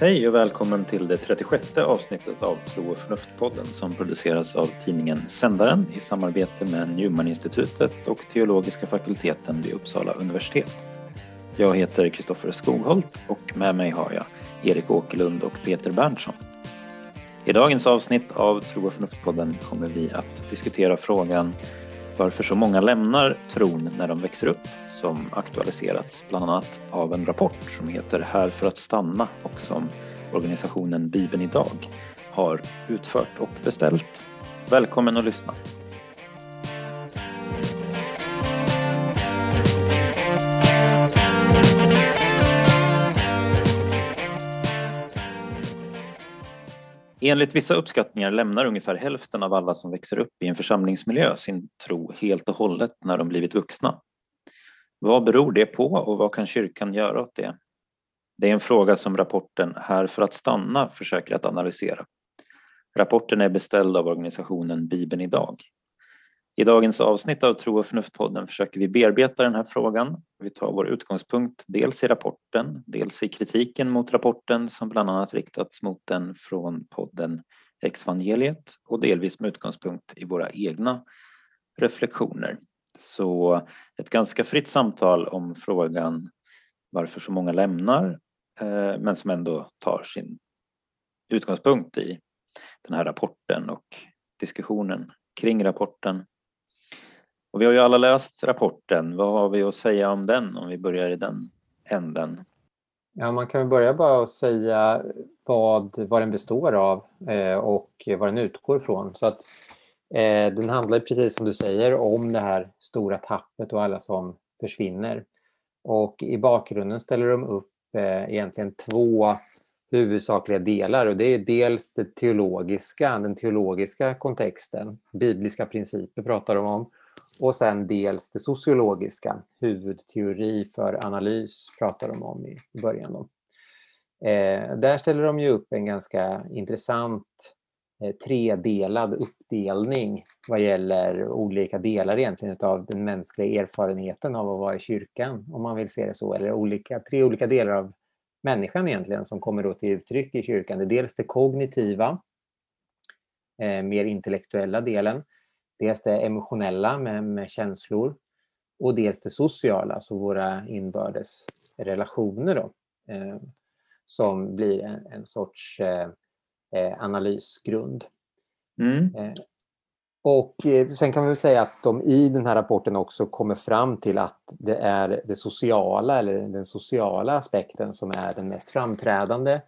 Hej och välkommen till det 36 avsnittet av Tro och förnuft-podden som produceras av tidningen Sändaren i samarbete med Newman-institutet och teologiska fakulteten vid Uppsala universitet. Jag heter Kristoffer Skogholt och med mig har jag Erik Åkerlund och Peter Berntsson. I dagens avsnitt av Tro och förnuft-podden kommer vi att diskutera frågan varför så många lämnar tron när de växer upp som aktualiserats bland annat av en rapport som heter Här för att stanna och som organisationen Bibeln idag har utfört och beställt. Välkommen att lyssna! Enligt vissa uppskattningar lämnar ungefär hälften av alla som växer upp i en församlingsmiljö sin tro helt och hållet när de blivit vuxna. Vad beror det på och vad kan kyrkan göra åt det? Det är en fråga som rapporten Här för att stanna försöker att analysera. Rapporten är beställd av organisationen Bibeln idag. I dagens avsnitt av Tro och förnuft-podden försöker vi bearbeta den här frågan. Vi tar vår utgångspunkt dels i rapporten, dels i kritiken mot rapporten som bland annat riktats mot den från podden Exvangeliet och delvis med utgångspunkt i våra egna reflektioner. Så ett ganska fritt samtal om frågan varför så många lämnar eh, men som ändå tar sin utgångspunkt i den här rapporten och diskussionen kring rapporten. Och vi har ju alla läst rapporten. Vad har vi att säga om den om vi börjar i den änden? Ja, man kan börja bara att säga vad, vad den består av eh, och vad den utgår ifrån. Så att, eh, den handlar precis som du säger om det här stora tappet och alla som försvinner. Och i bakgrunden ställer de upp eh, egentligen två huvudsakliga delar och det är dels det teologiska, den teologiska kontexten. Bibliska principer pratar de om och sen dels det sociologiska, huvudteori för analys pratar de om i början. Då. Eh, där ställer de ju upp en ganska intressant eh, tredelad uppdelning vad gäller olika delar egentligen av den mänskliga erfarenheten av att vara i kyrkan, om man vill se det så, eller olika, tre olika delar av människan egentligen som kommer då till uttryck i kyrkan. Det är dels det kognitiva, eh, mer intellektuella delen, Dels det emotionella med, med känslor och dels det sociala, alltså våra inbördes relationer då, eh, som blir en, en sorts eh, eh analysgrund. Mm. Eh, och eh, sen kan vi väl säga att de i den här rapporten också kommer fram till att det är det sociala eller den sociala aspekten som är den mest framträdande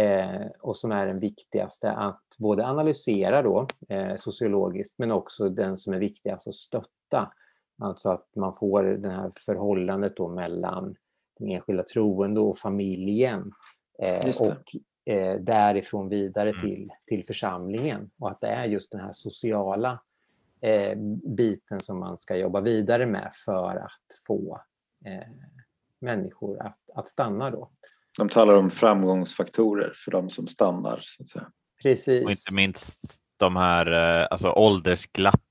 eh, och som är den viktigaste att både analysera då, eh, sociologiskt men också den som är viktigast att stötta. Alltså att man får det här förhållandet då mellan den enskilda troende och familjen eh, och eh, därifrån vidare mm. till, till församlingen och att det är just den här sociala eh, biten som man ska jobba vidare med för att få eh, människor att, att stanna då. De talar om framgångsfaktorer för de som stannar. Så att säga. Precis. Och inte minst de här eh, alltså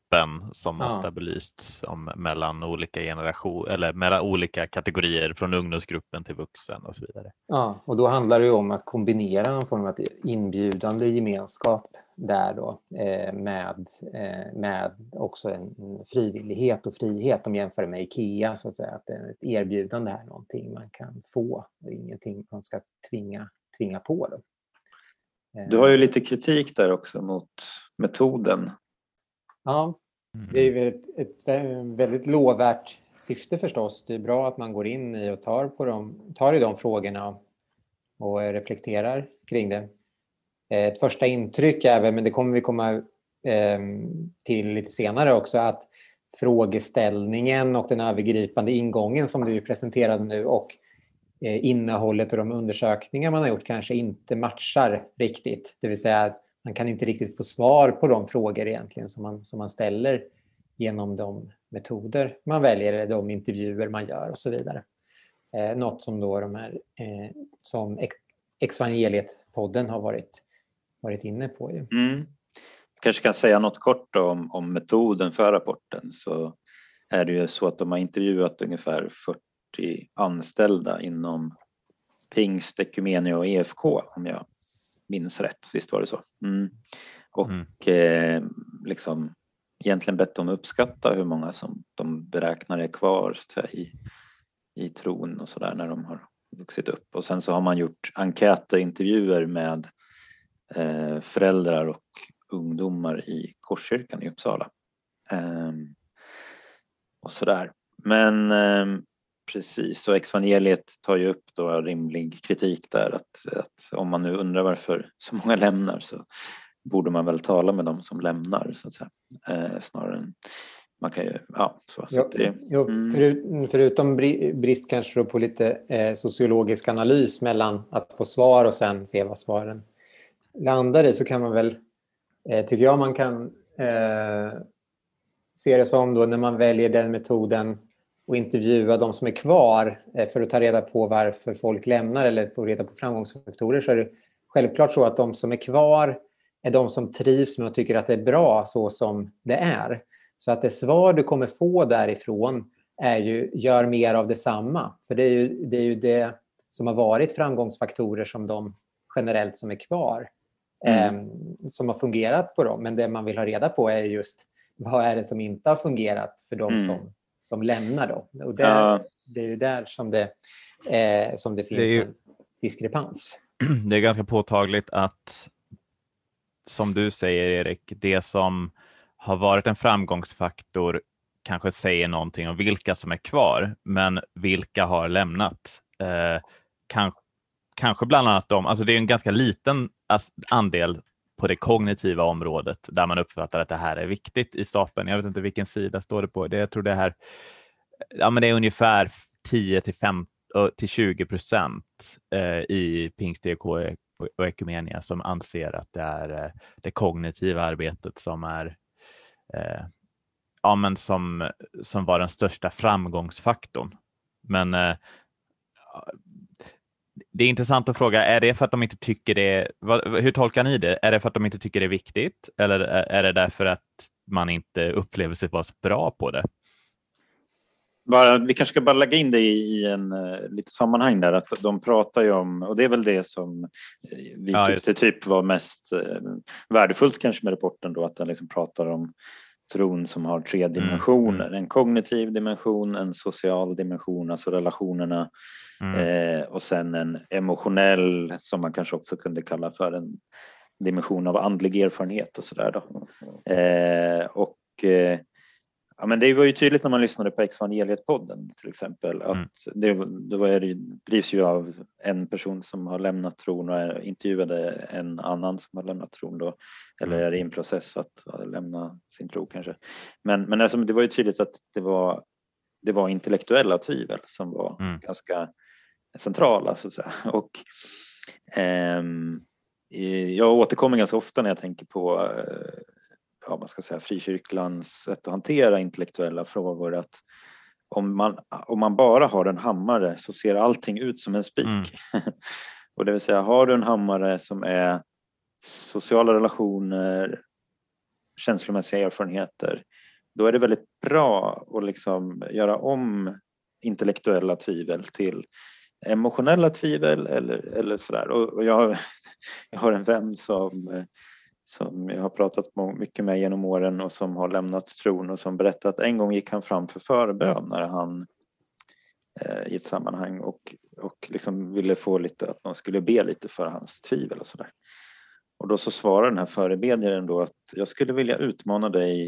åldersglappen som ja. ofta belysts om mellan olika generationer eller mellan olika kategorier från ungdomsgruppen till vuxen och så vidare. Ja, och då handlar det om att kombinera någon form av inbjudande gemenskap där då eh, med, eh, med också en frivillighet och frihet. De jämför med IKEA så att säga, att ett erbjudande är någonting man kan få, och ingenting man ska tvinga, tvinga på. Då. Du har ju lite kritik där också mot metoden. Ja, mm. det är ett, ett väldigt lovvärt syfte förstås. Det är bra att man går in i och tar, på dem, tar i de frågorna och reflekterar kring det. Ett första intryck är väl, men det kommer vi komma ehm, till lite senare också, att frågeställningen och den övergripande ingången som du presenterade nu och Eh, innehållet och de undersökningar man har gjort kanske inte matchar riktigt. Det vill säga man kan inte riktigt få svar på de frågor egentligen som man, som man ställer genom de metoder man väljer eller de intervjuer man gör och så vidare. Eh, något som då de här eh, som Exvangeliet-podden har varit, varit inne på. Ju. Mm. kanske kan säga något kort om, om metoden för rapporten så är det ju så att de har intervjuat ungefär 40 anställda inom Pingst, Ekumenia och EFK om jag minns rätt. Visst var det så? Mm. Och mm. Eh, liksom egentligen bett dem uppskatta hur många som de beräknar är kvar i, i tron och sådär när de har vuxit upp. Och sen så har man gjort enkätintervjuer med eh, föräldrar och ungdomar i Korskyrkan i Uppsala. Eh, och sådär. Men eh, precis, och Exvangeliet tar ju upp då rimlig kritik där att, att om man nu undrar varför så många lämnar så borde man väl tala med dem som lämnar så att säga. Eh, snarare än man kan ju, ja, så, så det, mm. förut, förutom brist kanske på lite eh, sociologisk analys mellan att få svar och sen se vad svaren landar i så kan man väl, eh, tycker jag man kan eh, se det som då när man väljer den metoden och intervjua de som är kvar eh, för att ta reda på varför folk lämnar eller få reda på framgångsfaktorer så är det självklart så att de som är kvar är de som trivs med och tycker att det är bra så som det är. Så att det svar du kommer få därifrån är ju gör mer av detsamma. För det är ju det, är ju det som har varit framgångsfaktorer som de generellt som är kvar. Mm. Eh, som har fungerat på dem. Men det man vill ha reda på är just vad är det som inte har fungerat för de mm. som, som lämnar. Då? Och där, ja. Det är ju där som det, eh, som det finns det ju, en diskrepans. Det är ganska påtagligt att som du säger Erik, det som har varit en framgångsfaktor kanske säger någonting om vilka som är kvar, men vilka har lämnat? Eh, kan, kanske bland annat de, alltså det är en ganska liten andel på det kognitiva området där man uppfattar att det här är viktigt i stapeln. Jag vet inte vilken sida står det på. Det, jag tror det här, ja men det är ungefär 10 till, 5, till 20 procent eh, i Pingst DK och Ekumenia som anser att det är eh, det kognitiva arbetet som är eh, ja, men som, som var den största framgångsfaktorn. Men eh, det är intressant att fråga, är det för att de inte tycker det, hur tolkar ni det? Är det för att de inte tycker det är viktigt eller är det därför att man inte upplever sig vara så bra på det? Bara, vi kanske ska bara lägga in det i en uh, lite sammanhang där att de pratar ju om och det är väl det som eh, vi ja, tyckte typ var mest uh, värdefullt kanske med rapporten då att den liksom pratar om tron som har tre mm, dimensioner. Mm. En kognitiv dimension, en social dimension, alltså relationerna mm. eh, och sen en emotionell som man kanske också kunde kalla för en dimension av andlig erfarenhet och sådär då. Eh, och Ja, men det var ju tydligt när man lyssnade på Exvangeliet-podden till exempel att mm. det, det, var, det drivs ju av en person som har lämnat tron och intervjuade en annan som har lämnat tron då, eller mm. är i en process att lämna sin tro kanske. Men, men alltså, det var ju tydligt att det var, det var intellektuella tvivel som var mm. ganska centrala så att säga. Och, ehm, jag återkommer ganska ofta när jag tänker på eh, ja, man ska säga, frikyrklans sätt att hantera intellektuella frågor. Att om man, om man bara har en hammare så ser allting ut som en spik. Mm. och det vill säga, har du en hammare som är sociala relationer, känslomässiga erfarenheter, då är det väldigt bra att liksom göra om intellektuella tvivel till emotionella tvivel eller, eller sådär. Och, och jag, jag har en vän som eh, som jag har pratat mycket med genom åren och som har lämnat tron och som berättat att en gång gick han fram för förbön när han eh, i ett sammanhang och, och liksom ville få lite att man skulle be lite för hans tvivel och sådär. Och då så svarar den här förebedjaren då att jag skulle vilja utmana dig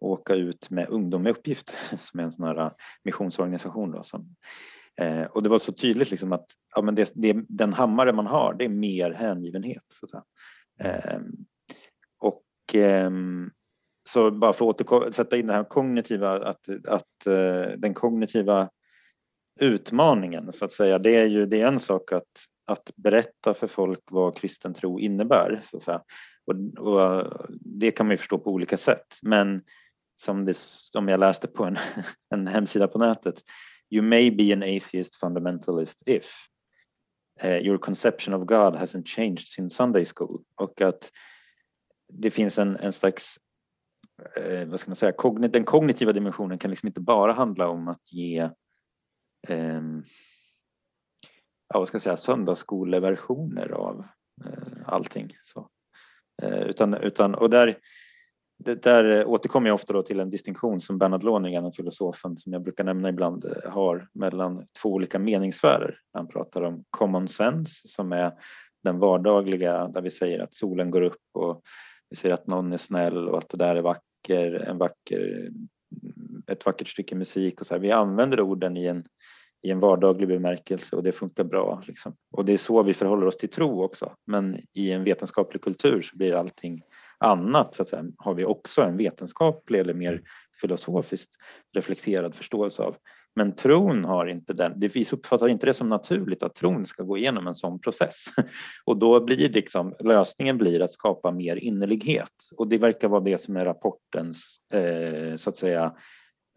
att åka ut med Ungdom med uppgift som är en sån här missionsorganisation då som Eh, och det var så tydligt liksom att ja, men det, det, den hammare man har, det är mer hängivenhet. Så att säga. Eh, så bara för att sätta in det här kognitiva, att, att eh, den kognitiva utmaningen så att säga, det är ju det är en sak att, att berätta för folk vad kristen tro innebär. Så att säga. Och, och det kan man ju förstå på olika sätt. Men som, det, som jag läste på en, en hemsida på nätet, You may be an atheist fundamentalist if uh, your conception of God hasn't changed since Sunday school. Och att det finns en, en slags, eh, vad ska man säga, kognit, den kognitiva dimensionen kan liksom inte bara handla om att ge eh, ja, vad ska jag säga, söndagsskoleversioner av eh, allting. Så. Eh, utan, utan, och där, det där eh, återkommer jag ofta till en distinktion som Bernhard Lonergan, filosofen som jag brukar nämna ibland, eh, har mellan två olika meningssfärer. Han pratar om common sense som är den vardagliga där vi säger att solen går upp och vi säger att någon är snäll och att det där är vacker, en vacker, mm, ett vackert stycke musik och så här. Vi använder orden i en, i en vardaglig bemärkelse och det funkar bra. Liksom. Och det är så vi förhåller oss till tro också. Men i en vetenskaplig kultur så blir allting annat så att säga, har vi också en vetenskaplig eller mer filosofiskt reflekterad förståelse av. Men tron har inte den, vi uppfattar inte det som naturligt att tron ska gå igenom en sån process. Och då blir liksom, lösningen blir att skapa mer innerlighet. Och det verkar vara det som är rapportens, eh, så att säga,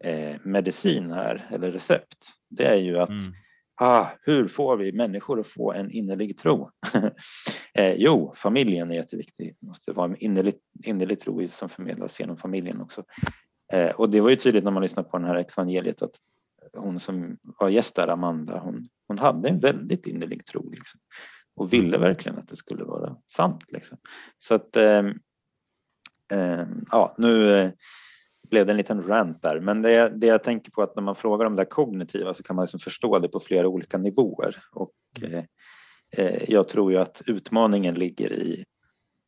eh, medicin här, eller recept. Det är ju att mm ah, hur får vi människor att få en innerlig tro? eh, jo, familjen är jätteviktig. Det måste vara en innerlig, innerlig tro som förmedlas genom familjen också. Eh, och det var ju tydligt när man lyssnade på den här evangeliet att hon som var gäst där, Amanda, hon, hon hade en väldigt innerlig tro liksom, och ville verkligen att det skulle vara sant. Liksom. Så att, eh, eh, ja, nu eh, blev det en liten rant där, men det, det jag tänker på att när man frågar om det kognitiva så kan man liksom förstå det på flera olika nivåer och eh, eh, jag tror ju att utmaningen ligger i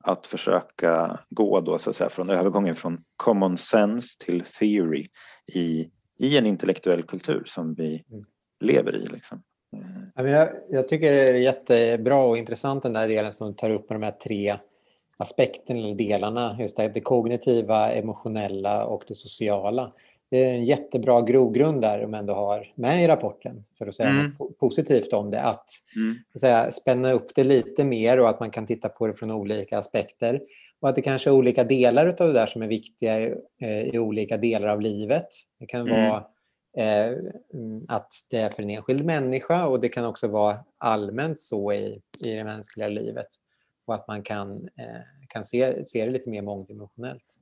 att försöka gå då så att säga från övergången från common sense till theory i i en intellektuell kultur som vi mm. lever i. Liksom. Jag, jag tycker det är jättebra och intressant den där delen som tar upp med de här tre aspekterna eller delarna. Just det, det kognitiva, emotionella och det sociala. Det är en jättebra grogrund där de ändå har med i rapporten för att säga mm. något positivt om det. Att mm. säga, spänna upp det lite mer och att man kan titta på det från olika aspekter. Och att det kanske är olika delar av det där som är viktiga i, eh, i olika delar av livet. Det kan mm. vara eh, att det är för en enskild människa och det kan också vara allmänt så i, i det mänskliga livet. Och att man kan, eh, kan se, se det lite mer mångdimensionellt.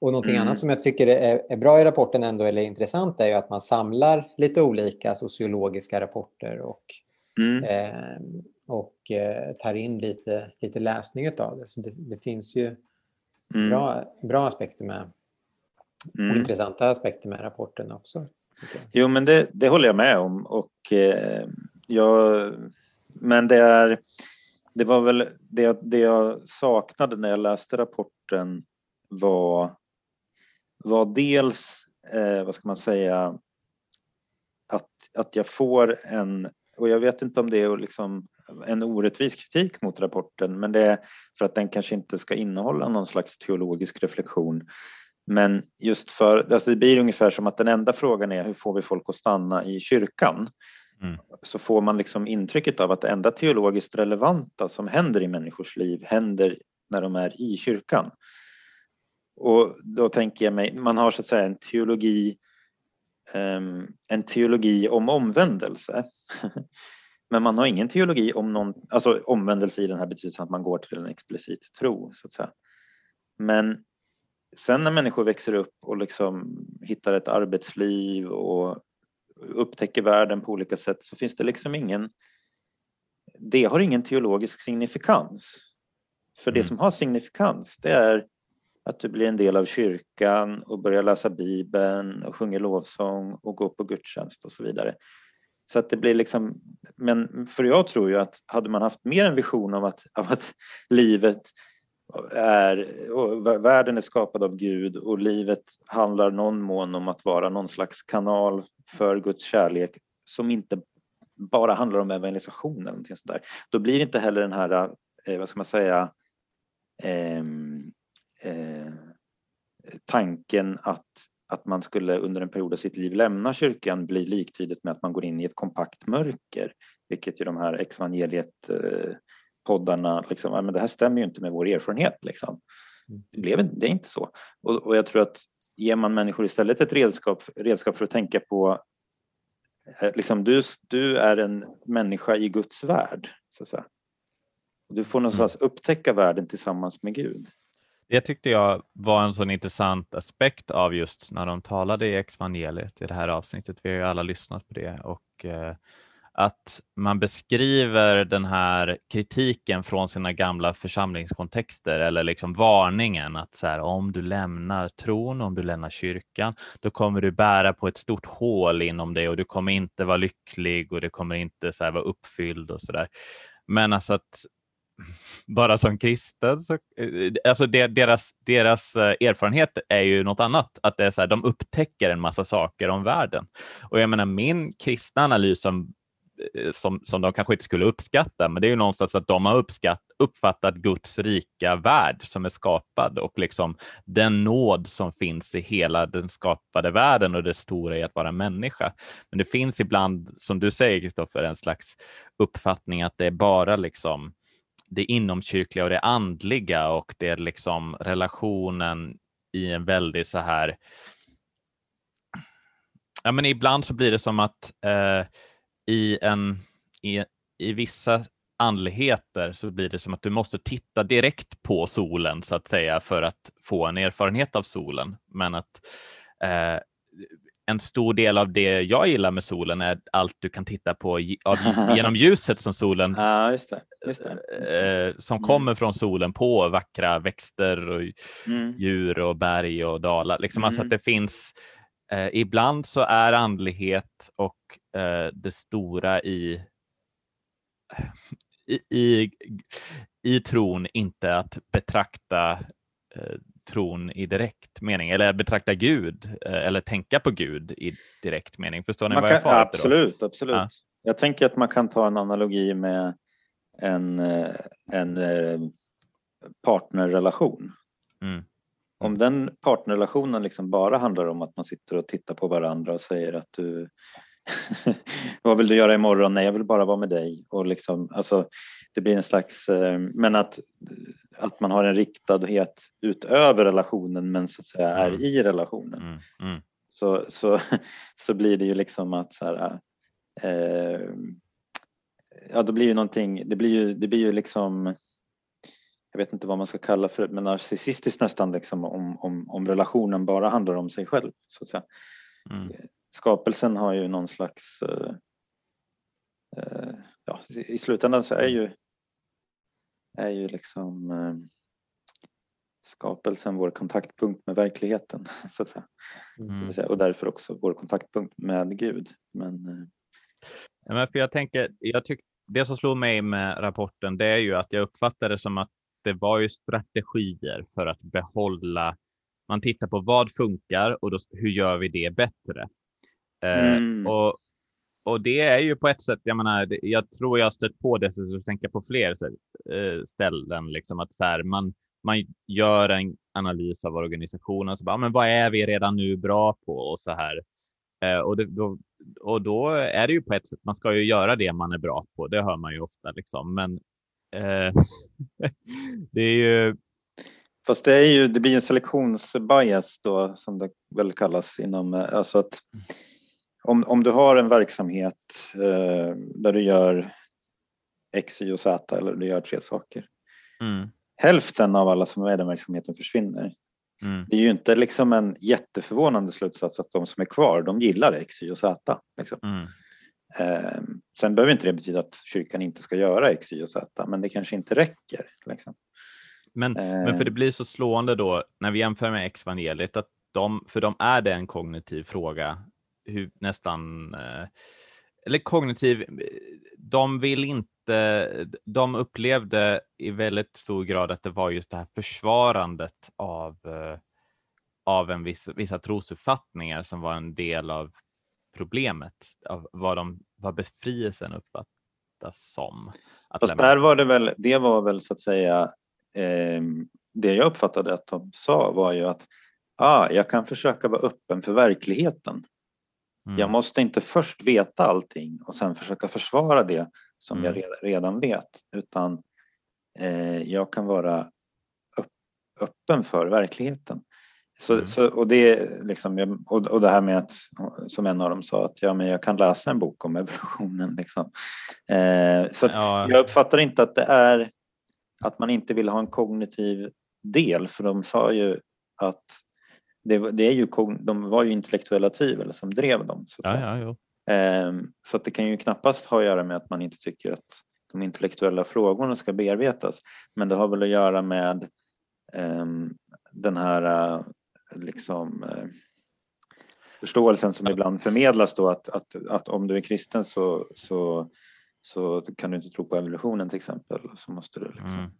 Och någonting mm. annat som jag tycker är, är, bra i rapporten ändå, eller intressant, är ju att man samlar lite olika sociologiska rapporter och mm. eh, och eh, tar in lite, lite läsning av det. Så det, det finns ju mm. bra, bra aspekter med mm. och intressanta aspekter med rapporten också. Jo, men det, det håller jag med om. Och, eh, jag, men det är det var väl det, det jag saknade när jag läste rapporten var, var dels, eh, vad ska man säga, att, att jag får en, och jag vet inte om det är liksom en orättvis kritik mot rapporten, men det är för att den kanske inte ska innehålla någon slags teologisk reflektion. Men just för, alltså det blir ungefär som att den enda frågan är hur får vi folk att stanna i kyrkan? Mm. Så får man liksom intrycket av att det enda teologiskt relevanta som händer i människors liv händer när de är i kyrkan. Och då tänker jag mig, man har så att säga en teologi ehm, en teologi om omvändelse. Men man har ingen teologi om någon, alltså omvändelse i den här betydelsen att man går till en explicit tro. Så att säga. Men sen när människor växer upp och liksom hittar ett arbetsliv och upptäcker världen på olika sätt så finns det liksom ingen, det har ingen teologisk signifikans. För det mm. som har signifikans det är att du blir en del av kyrkan och börjar läsa Bibeln och sjunger lovsång och går på gudstjänst och så vidare. Så att det blir liksom, men för jag tror ju att hade man haft mer en vision av att, av att livet är, och världen är skapad av Gud och livet handlar någon mån om att vara någon slags kanal för Guds kärlek som inte bara handlar om evangelisation eller någonting sådär. Då blir inte heller den här, eh, vad ska man säga, eh, eh, tanken att att man skulle under en period av sitt liv lämna kyrkan bli liktydigt med att man går in i ett kompakt mörker, vilket ju de här exvangeliet eh, poddarna, liksom, men det här stämmer ju inte med vår erfarenhet. Liksom. Mm. Det, blev, det är inte så. Och, och jag tror att ger man människor istället ett redskap, redskap för att tänka på eh, liksom, du, du är en människa i Guds värld. Så att säga. Du får någonstans mm. upptäcka världen tillsammans med Gud. Det tyckte jag var en sån intressant aspekt av just när de talade i Exvangeliet i det här avsnittet. Vi har ju alla lyssnat på det och eh, att man beskriver den här kritiken från sina gamla församlingskontexter eller liksom varningen att så här, om du lämnar tron, om du lämnar kyrkan, då kommer du bära på ett stort hål inom dig och du kommer inte vara lycklig och du kommer inte så här, vara uppfylld och så där. Men alltså att bara som kristen, så, eh, alltså deras, deras eh, erfarenhet är ju något annat. Att det är så här, de upptäcker en massa saker om världen. Och jag menar min kristna analys som, Eh, som, som de kanske inte skulle uppskatta, men det är ju någonstans att de har uppskatt, uppfattat Guds rika värld som är skapad och liksom den nåd som finns i hela den skapade världen och det stora i att vara människa. Men det finns ibland, som du säger Kristoffer, en slags uppfattning att det är bara liksom det inomkyrkliga och det andliga och det är liksom relationen i en väldigt så här Ja, men ibland så blir det som att eh, i, en, i, i vissa andligheter så blir det som att du måste titta direkt på solen så att säga för att få en erfarenhet av solen. Men att eh, en stor del av det jag gillar med solen är allt du kan titta på genom ljuset som solen ja, just det, just det, just det. Eh, som mm. kommer från solen på vackra växter och mm. djur och berg och dalar. Liksom mm. alltså att mm. det finns eh, ibland så är andlighet och eh, det stora i, i, i, i tron inte att betrakta eh, tron i direkt mening eller betrakta Gud eh, eller tänka på Gud i direkt mening. Förstår ni man vad jag far Absolut, absolut. Ja. Jag tänker att man kan ta en analogi med en, eh, en eh, partnerrelation. Mm. Om den partnerrelationen liksom bara handlar om att man sitter och tittar på varandra och säger att du vad vill du göra imorgon? Nej, jag vill bara vara med dig. Och liksom, alltså, det blir en slags, men att att man har en riktadhet utöver relationen men så att säga är mm. i relationen. Mm. Mm. Så, så, så blir det ju liksom att så här, eh, ja då blir ju någonting, det blir ju, det blir ju liksom jag vet inte vad man ska kalla för men narcissistiskt nästan liksom om, om, om relationen bara handlar om sig själv. Så att säga. Mm. Skapelsen har ju någon slags eh, eh, ja, i slutändan så är ju är ju liksom eh, skapelsen vår kontaktpunkt med verkligheten. Så att säga. Mm. Och därför också vår kontaktpunkt med Gud. Men, eh, ja, men för jag tänker, jag tyck, det som slår mig med rapporten det är ju att jag uppfattar det som att det var ju strategier för att behålla man tittar på vad funkar och då, hur gör vi det bättre? Eh, mm. Eh, och, och det är ju på ett sätt, jag menar, jag tror jag stött på det, så jag tänker på fler eh, ställen, liksom att så här, man, man gör en analys av organisationen, så bara, men vad är vi redan nu bra på och så här. Eh, och, det, då, och då är det ju på ett sätt, man ska ju göra det man är bra på, det hör man ju ofta liksom, men det är ju Fast det, är ju, det blir en selektionsbias då som det väl kallas inom, alltså att om, om du har en verksamhet eh, där du gör X, Y och Z eller du gör tre saker. Mm. Hälften av alla som är i den verksamheten försvinner. Mm. Det är ju inte liksom en jätteförvånande slutsats att de som är kvar, de gillar X, Y och Z. Liksom. Mm. Eh, sen behöver inte det betyda att kyrkan inte ska göra X, Y och Z, men det kanske inte räcker. Liksom. Men, eh. men för det blir så slående då när vi jämför med X-evangeliet, att de, för dem är det en kognitiv fråga hur, nästan, eh, eller kognitiv, de vill inte, de upplevde i väldigt stor grad att det var just det här försvarandet av, eh, av en viss, vissa trosuppfattningar som var en del av problemet, av vad, de, vad befrielsen uppfattas som. Fast där var det väl, det var väl så att säga eh, det jag uppfattade att de sa var ju att ah, jag kan försöka vara öppen för verkligheten. Mm. Jag måste inte först veta allting och sen försöka försvara det som mm. jag redan vet utan eh, jag kan vara öppen för verkligheten. Så, mm. så, och, det, liksom, och, och det här med att, som en av dem sa, att ja, men jag kan läsa en bok om evolutionen. Liksom. Eh, så ja. jag uppfattar inte att det är att man inte vill ha en kognitiv del för de sa ju att det, det är ju, de var ju intellektuella tvivel som drev dem. Så att, ja, ja, ehm, så att det kan ju knappast ha att göra med att man inte tycker att de intellektuella frågorna ska bearbetas. Men det har väl att göra med um, den här liksom, uh, förståelsen som ibland förmedlas då att, att, att om du är kristen så, så, så kan du inte tro på evolutionen till exempel. Så måste du liksom... Mm.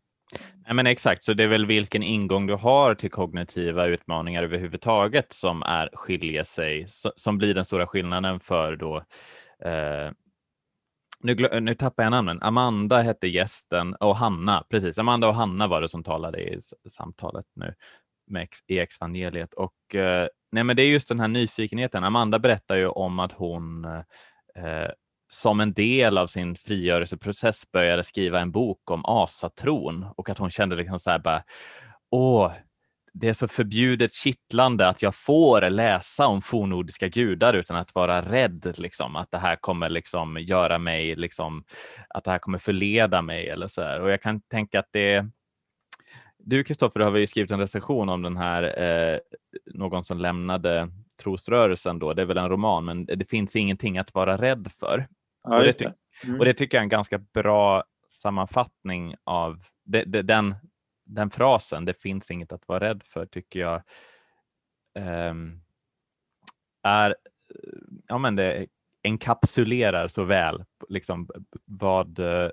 Nej, men exakt, så det är väl vilken ingång du har till kognitiva utmaningar överhuvudtaget som är skiljer sig, som blir den stora skillnaden för då eh, nu, nu tappar jag namnen. Amanda hette gästen och Hanna, precis. Amanda och Hanna var det som talade i samtalet nu med i Exvangeliet. Och, eh, nej, men det är just den här nyfikenheten. Amanda berättar ju om att hon eh, eh, som en del av sin frigörelseprocess började skriva en bok om asatron och att hon kände liksom så här bara, åh, det är så förbjudet kittlande att jag får läsa om fornordiska gudar utan att vara rädd, liksom, att det här kommer liksom göra mig, liksom, att det här kommer förleda mig eller så här. Och jag kan tänka att det du Kristoffer har ju skrivit en recension om den här, eh, någon som lämnade trosrörelsen då, det är väl en roman, men det finns ingenting att vara rädd för. Ja, och, det, det. Mm. och det tycker jag är en ganska bra sammanfattning av det, den, den frasen, det finns inget att vara rädd för, tycker jag um, är, ja men det enkapsulerar så väl liksom vad uh,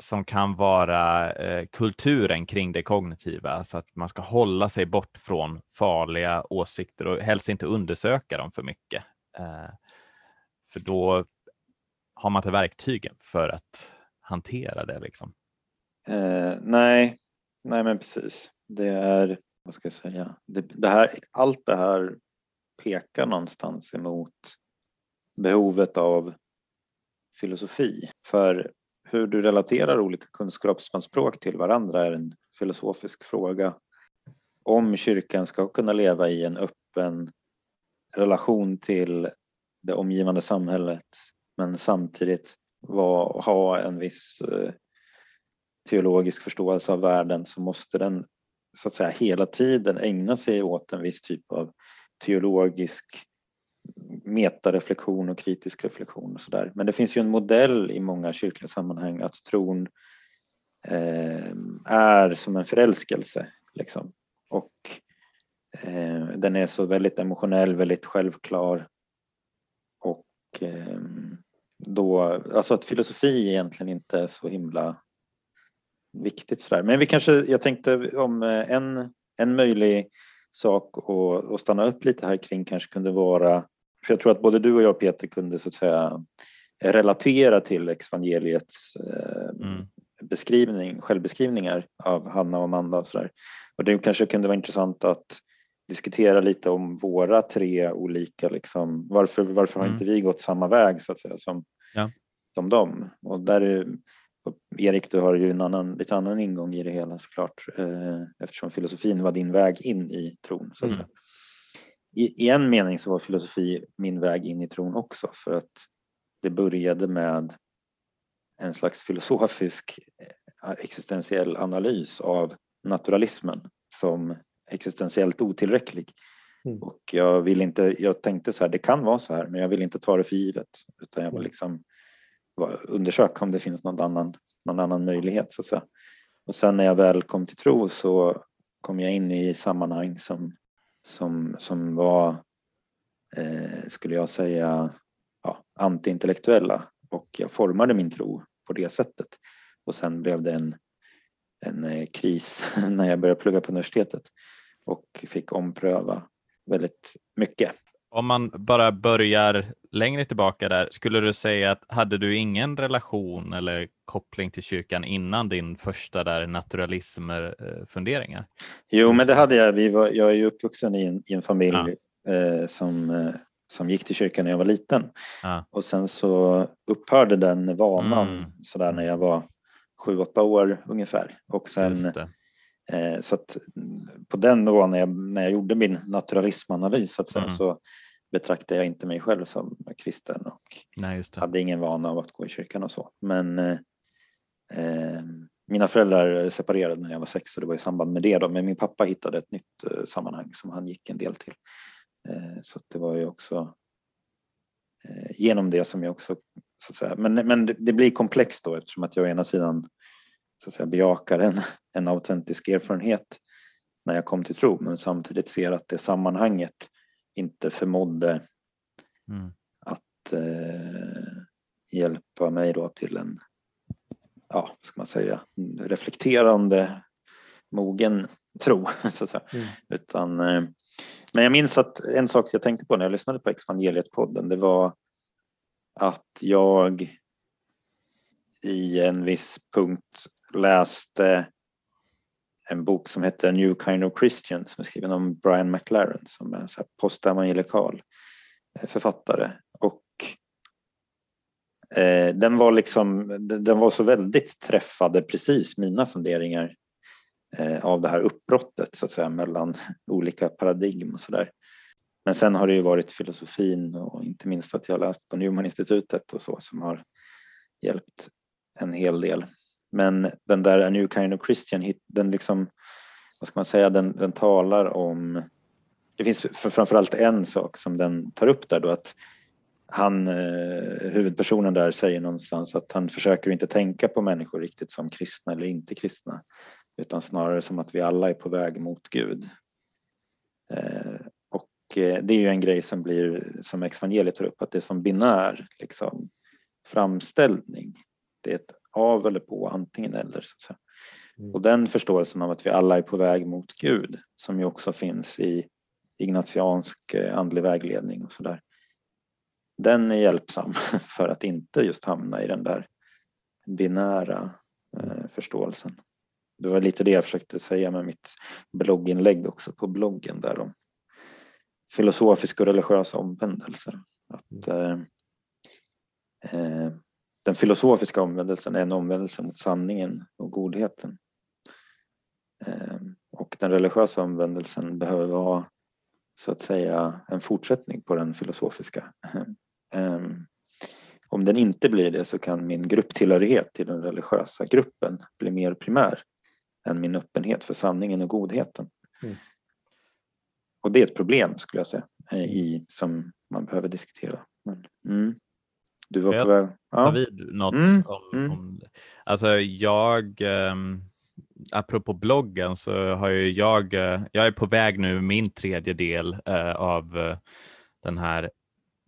som kan vara eh, kulturen kring det kognitiva, så att man ska hålla sig bort från farliga åsikter och helst inte undersöka dem för mycket. Eh, för då har man inte verktygen för att hantera det. Liksom. Eh, nej, nej men precis. Det är, vad ska jag säga, det, det, här, allt det här pekar någonstans emot behovet av filosofi. För hur du relaterar olika kunskapsanspråk till varandra är en filosofisk fråga. Om kyrkan ska kunna leva i en öppen relation till det omgivande samhället men samtidigt var, ha en viss eh, teologisk förståelse av världen så måste den så att säga hela tiden ägna sig åt en viss typ av teologisk metareflektion och kritisk reflektion och sådär. Men det finns ju en modell i många kyrkliga sammanhang att tron eh, är som en förälskelse liksom. och eh, den är så väldigt emotionell, väldigt självklar och eh, då, alltså att filosofi egentligen inte är så himla viktigt sådär. Men vi kanske, jag tänkte om eh, en, en möjlig sak att, att stanna upp lite här kring kanske kunde vara, för jag tror att både du och jag Peter kunde så att säga relatera till evangeliets eh, mm. beskrivning, självbeskrivningar av Hanna och Amanda och sådär. Och det kanske kunde vara intressant att diskutera lite om våra tre olika, liksom, varför, varför har mm. inte vi gått samma väg så att säga som, ja. som dem? Och där är, Erik, du har ju en annan, lite annan ingång i det hela såklart eh, eftersom filosofin var din väg in i tron. Så mm. I, I en mening så var filosofi min väg in i tron också för att det började med en slags filosofisk eh, existentiell analys av naturalismen som existentiellt otillräcklig. Mm. Och jag, vill inte, jag tänkte så här, det kan vara så här, men jag vill inte ta det för givet. Utan jag vill mm. liksom undersöka om det finns någon annan, någon annan möjlighet. Så att säga. Och sen när jag väl kom till tro så kom jag in i sammanhang som, som, som var, eh, skulle jag säga, ja, antiintellektuella. Och jag formade min tro på det sättet. Och sen blev det en, en eh, kris när jag började plugga på universitetet och fick ompröva väldigt mycket. Om man bara börjar längre tillbaka där, skulle du säga att hade du ingen relation eller koppling till kyrkan innan din första där naturalismfunderingar? Jo, men det hade jag. Vi var, jag är ju uppvuxen i en, i en familj ja. eh, som, eh, som gick till kyrkan när jag var liten ja. och sen så upphörde den vanan mm. sådär när jag var sju, åtta år ungefär och sen Eh, så att på den nivån när jag, när jag gjorde min naturalismanalys så, att säga, mm. så betraktade jag inte mig själv som kristen och Nej, hade ingen vana av att gå i kyrkan och så. Men, eh, mina föräldrar separerade när jag var sex och det var i samband med det då, men min pappa hittade ett nytt eh, sammanhang som han gick en del till. Eh, så det var ju också eh, genom det som jag också, så att säga, men, men det blir komplext då eftersom att jag å ena sidan så att säga, bejakar en, en autentisk erfarenhet när jag kom till tro men samtidigt ser att det sammanhanget inte förmådde mm. att eh, hjälpa mig då till en, ja, ska man säga, reflekterande, mogen tro. Så att säga. Mm. Utan, eh, men jag minns att en sak jag tänkte på när jag lyssnade på Exvangeliet-podden, det var att jag i en viss punkt läste en bok som heter New Kind of Christian som är skriven av Brian McLaren som är en postevangelikal eh, författare. Och eh, den var liksom, den var så väldigt träffade precis mina funderingar eh, av det här uppbrottet så att säga mellan olika paradigm och sådär. Men sen har det ju varit filosofin och inte minst att jag läst på Newman-institutet och så som har hjälpt en hel del. Men den där A New Kind of Christian, den liksom, vad ska man säga, den, den talar om det finns framförallt en sak som den tar upp där då att han, eh, huvudpersonen där säger någonstans att han försöker inte tänka på människor riktigt som kristna eller inte kristna utan snarare som att vi alla är på väg mot Gud. Eh, och eh, det är ju en grej som blir som evangeliet tar upp att det är som binär liksom, framställning. Det är ett av eller på, antingen eller. Så att säga. Mm. Och den förståelsen av att vi alla är på väg mot Gud som ju också finns i ignatiansk eh, andlig vägledning och sådär. Den är hjälpsam för att inte just hamna i den där binära eh, förståelsen. Det var lite det jag försökte säga med mitt blogginlägg också på bloggen där om filosofiska och religiösa omvändelser. Att, mm. eh, eh, den filosofiska omvändelsen är en omvändelse mot sanningen och godheten. Eh, och den religiösa omvändelsen behöver vara så att säga en fortsättning på den filosofiska. Eh, om den inte blir det så kan min grupptillhörighet till den religiösa gruppen bli mer primär än min öppenhet för sanningen och godheten. Mm. Och det är ett problem skulle jag säga i, som man behöver diskutera. Men, mm. Du var på väg? Ja. vid något mm. Om, mm. om, Alltså jag, um, apropå bloggen så har ju jag, uh, jag är på väg nu min tredje del uh, av uh, den här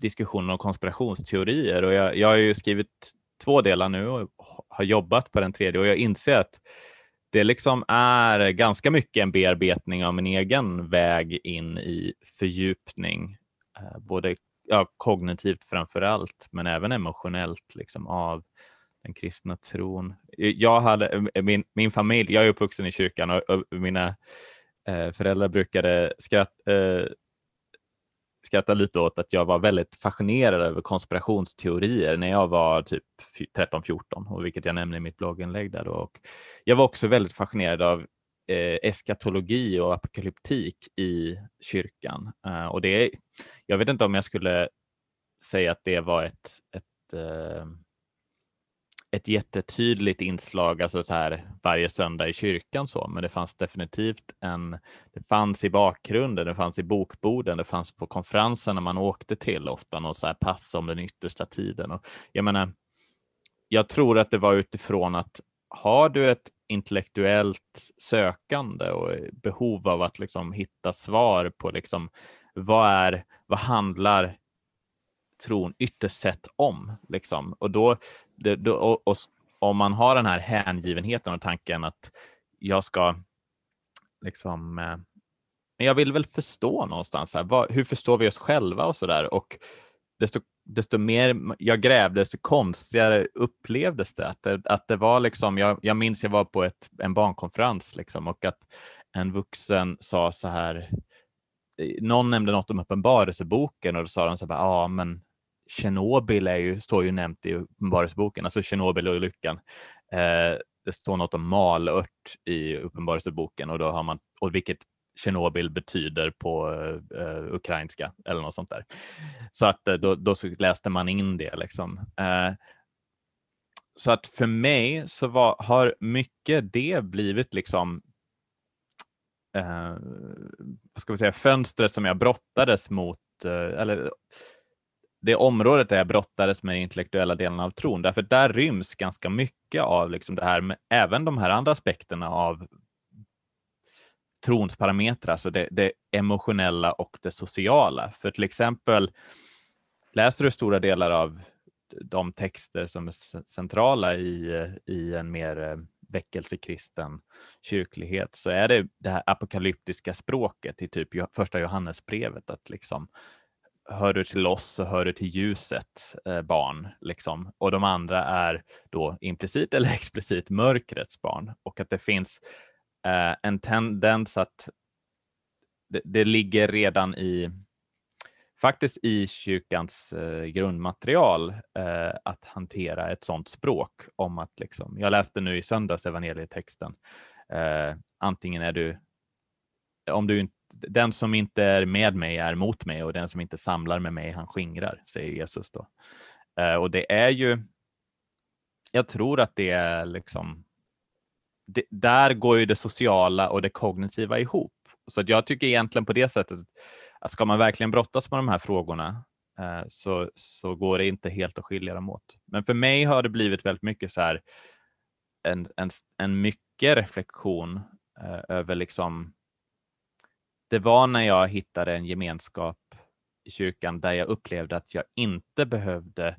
diskussionen om konspirationsteorier och jag, jag har ju skrivit två delar nu och har jobbat på den tredje och jag inser att det liksom är ganska mycket en bearbetning av min egen väg in i fördjupning, både ja, kognitivt framför allt, men även emotionellt liksom, av den kristna tron. Eh, jag hade, eh, min, min familj, jag är uppvuxen i kyrkan och, och mina eh, föräldrar brukade skratta, eh, skratta lite åt att jag var väldigt fascinerad över konspirationsteorier när jag var typ 13-14, vilket jag nämner i mitt blogginlägg. Där då. Och jag var också väldigt fascinerad av eh, eskatologi och apokalyptik i kyrkan. Eh, och det är, jag vet inte om jag skulle säga att det var ett, ett, eh, ett jättetydligt inslag, alltså så här varje söndag i kyrkan, så, men det fanns definitivt en, det fanns i bakgrunden, det fanns i bokborden, det fanns på konferenserna man åkte till ofta, något så här pass om den yttersta tiden. Och jag menar, jag tror att det var utifrån att har du ett intellektuellt sökande och behov av att liksom hitta svar på liksom, vad, är, vad handlar tron ytterst sett om? Liksom? Och, då, det, då och, och, om man har den här hängivenheten och tanken att jag ska liksom, eh, men jag vill väl förstå någonstans, här, vad, hur förstår vi oss själva och så där. Och desto desto mer jag grävde, desto konstigare upplevdes det. Att det, att det var liksom, jag, jag minns jag var på ett, en barnkonferens liksom, och att en vuxen sa så här, eh, någon nämnde något om Uppenbarelseboken och då sa de så här, ja men Tjernobyl är ju, står ju nämnt i Uppenbarelseboken, alltså Tjernobylolyckan. Eh, det står något om malört i Uppenbarelseboken och då har man, och vilket Tjernobyl betyder på uh, ukrainska eller något sånt där. Så att uh, då, då läste man in det liksom. Uh, så att för mig så var, har mycket det blivit liksom eh, vad ska vi säga, fönstret som jag brottades mot, eh, eller det området där jag brottades med den intellektuella delen av tron, därför där ryms ganska mycket av liksom det här, med, även de här andra aspekterna av trons parametrar, alltså det, det, emotionella och det sociala. För till exempel, läser du stora delar av de texter som är centrala i, i en mer eh, väckelsekristen kyrklighet så är det det här apokalyptiska språket i typ första Johannesbrevet att liksom hör du till oss så hör du till ljuset eh, barn liksom och de andra är då implicit eller explicit mörkrets barn och att det finns eh, en tendens att det, det ligger redan i faktiskt i kyrkans eh, grundmaterial eh, att hantera ett sådant språk om att liksom, jag läste nu i söndags evangelietexten, eh, antingen är du, om du den som inte är med mig är mot mig och den som inte samlar med mig han skingrar, säger Jesus då. Eh, och det är ju, jag tror att det är liksom, det, där går ju det sociala och det kognitiva ihop. Så att jag tycker egentligen på det sättet att ska man verkligen brottas med de här frågorna eh, så, så går det inte helt att skilja dem åt. Men för mig har det blivit väldigt mycket så här en, en, en mycket reflektion eh, över liksom det var när jag hittade en gemenskap i kyrkan där jag upplevde att jag inte behövde